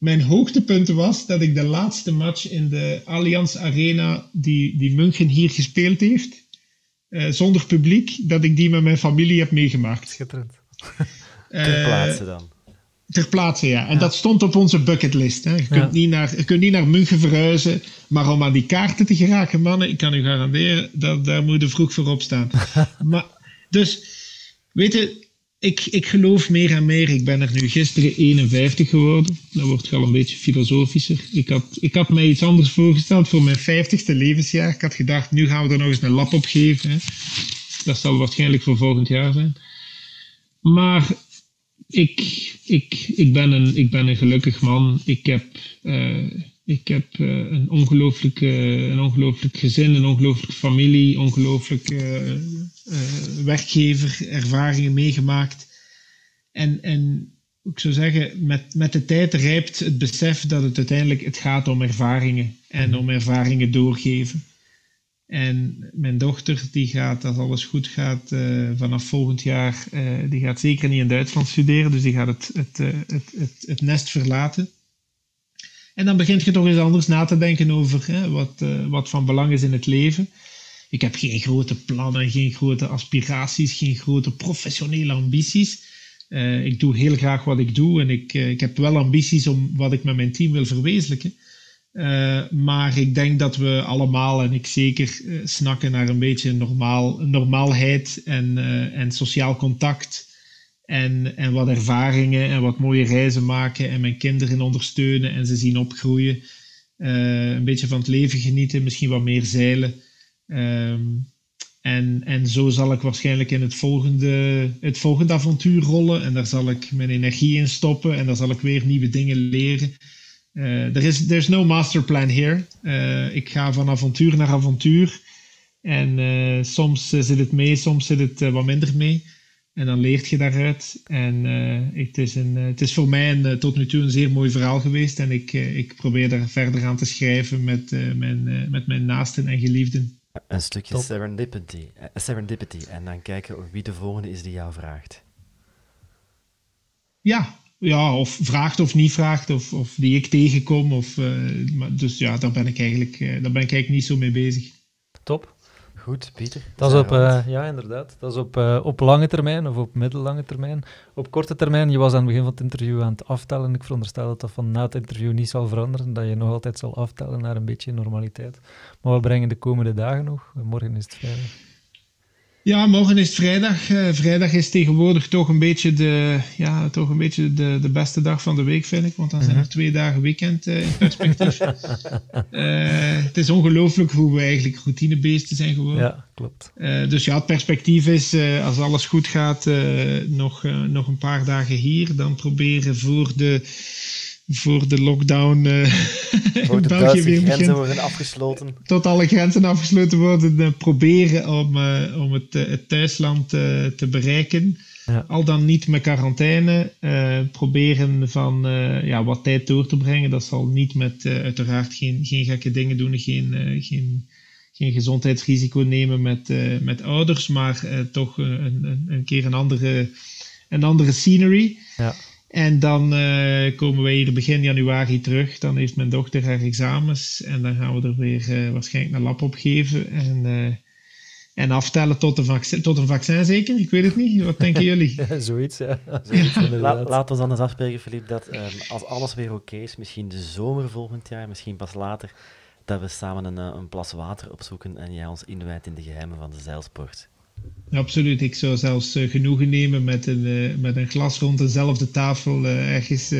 S2: Mijn hoogtepunt was dat ik de laatste match in de Allianz Arena, die, die München hier gespeeld heeft, uh, zonder publiek, dat ik die met mijn familie heb meegemaakt.
S1: Schitterend. <laughs>
S3: ter plaatse dan.
S2: Ter plaatse, ja. En ja. dat stond op onze bucketlist. Hè. Je, kunt ja. niet naar, je kunt niet naar München verhuizen, maar om aan die kaarten te geraken, mannen, ik kan u garanderen, dat, daar moet je vroeg voor opstaan. <laughs> maar, dus, weet je, ik, ik geloof meer en meer. Ik ben er nu gisteren 51 geworden. Dat wordt wel een beetje filosofischer. Ik had, ik had mij iets anders voorgesteld voor mijn 50ste levensjaar. Ik had gedacht, nu gaan we er nog eens een lap op geven. Dat zal waarschijnlijk voor volgend jaar zijn. Maar ik, ik, ik, ben, een, ik ben een gelukkig man. Ik heb, uh, ik heb uh, een, ongelooflijk, een ongelooflijk gezin, een ongelooflijke familie, ongelooflijk uh, werkgever, ervaringen meegemaakt. En, en ik zou zeggen, met, met de tijd rijpt het besef dat het uiteindelijk het gaat om ervaringen en om ervaringen doorgeven. En mijn dochter, die gaat, als alles goed gaat, uh, vanaf volgend jaar, die gaat zeker niet in Duitsland studeren, dus die gaat het, het, het, het, het, nest verlaten. En dan begint je toch eens anders na te denken over hè, wat, wat van belang is in het leven. Ik heb geen grote plannen, geen grote aspiraties, geen grote professionele ambities. ik doe heel graag wat ik doe en ik, ik heb wel ambities om wat ik met mijn team wil verwezenlijken. Maar ik denk dat we allemaal, en ik zeker, snakken naar een beetje normaal, normaalheid en, en sociaal contact. En, en wat ervaringen en wat mooie reizen maken en mijn kinderen ondersteunen en ze zien opgroeien. een beetje van het leven genieten, misschien wat meer zeilen. Um, en, en zo zal ik waarschijnlijk in het volgende, het volgende avontuur rollen. En daar zal ik mijn energie in stoppen en daar zal ik weer nieuwe dingen leren. Uh, er is there's no master plan here. Uh, ik ga van avontuur naar avontuur. En soms zit het mee, soms zit het wat minder mee. En dan leert je daaruit. En het, is een, het is voor mij een, tot nu toe een zeer mooi verhaal geweest. En ik, ik probeer daar verder aan te schrijven met, mijn, met mijn naasten en geliefden.
S3: Een stukje serendipity, serendipity. En dan kijken wie de volgende is die jou vraagt.
S2: Ja, ja, of vraagt of niet vraagt, of, of die ik tegenkom. Of, uh, dus ja, daar ben ik eigenlijk, uh, daar ben ik eigenlijk niet zo mee bezig.
S1: Top.
S3: Goed, Pieter.
S1: Dat is op, uh, ja, inderdaad. Dat is op, op lange termijn of op middellange termijn. Op korte termijn, je was aan het begin van het interview aan het aftellen. Ik veronderstel dat dat van na het interview niet zal veranderen, dat je nog altijd zal aftellen naar een beetje normaliteit. Maar we brengen de komende dagen nog? Morgen is het vrijdag.
S2: Ja, morgen is vrijdag. Uh, vrijdag is tegenwoordig toch een beetje, de, ja, toch een beetje de, de beste dag van de week, vind ik. Want dan zijn er mhm. twee dagen weekend uh, in perspectief. uh, <laughs> het is ongelooflijk hoe we eigenlijk routinebeesten zijn geworden.
S1: Ja, klopt.
S2: dus ja, het perspectief is, als alles goed gaat, nog, nog een paar dagen hier. Dan proberen voor de voor de lockdown <laughs> uh,
S3: voor de België weer grenzen worden afgesloten.
S2: Tot alle grenzen afgesloten worden. Uh, proberen om, uh, om het, het thuisland te bereiken. Ja. Al dan niet met quarantaine. proberen van ja, wat tijd door te brengen. Dat zal niet met uiteraard geen, geen gekke dingen doen. Geen, geen, geen gezondheidsrisico nemen met, met ouders. Maar toch een, een, een keer een andere, een andere scenery. Ja. En dan uh, komen we hier begin januari terug. Dan heeft mijn dochter haar examens. En dan gaan we er weer uh, waarschijnlijk een lab opgeven. En, uh, en aftellen tot, de vaccin, tot een vaccin zeker? Ik weet het niet. Wat denken jullie? <laughs>
S1: Zoiets, ja. <laughs>
S3: Zoiets, La, laten we dan eens afspreken, Filip, dat um, als alles weer oké is, misschien de zomer volgend jaar, misschien pas later, dat we samen een, een plas water opzoeken en jij ons inwijdt in de geheimen van de zeilsport.
S2: Absoluut. Ik zou zelfs uh, genoegen nemen met een, uh, met een glas rond dezelfde tafel uh, ergens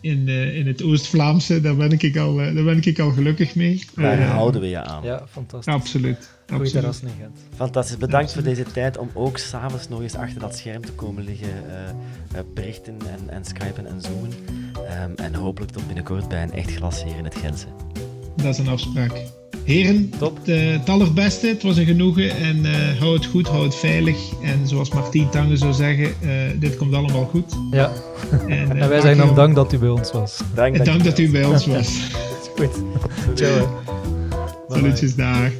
S2: in, in het Oost-Vlaamse. Daar, ben ik al, daar ben ik al gelukkig mee.
S3: Daar houden we je aan.
S1: Ja, fantastisch.
S2: Absoluut.
S1: Goeie terras in Gent.
S3: Fantastisch. Bedankt voor deze tijd om ook s'avonds nog eens achter dat scherm te komen liggen. berichten en, en skypen en zoomen. Um, en hopelijk tot binnenkort bij een echt glas hier in het Gentse.
S2: Dat is een afspraak. Heren, Top. De, het allerbeste. Het was een genoegen. En uh, hou het goed, hou het veilig. En zoals Martien Tange zou zeggen, uh, dit komt allemaal goed.
S1: Ja. En, uh, en wij zeggen dan dank dat u bij ons was.
S2: Dank, dank dat u bij ons <laughs> was.
S1: goed. Ciao.
S2: Salutjes daar.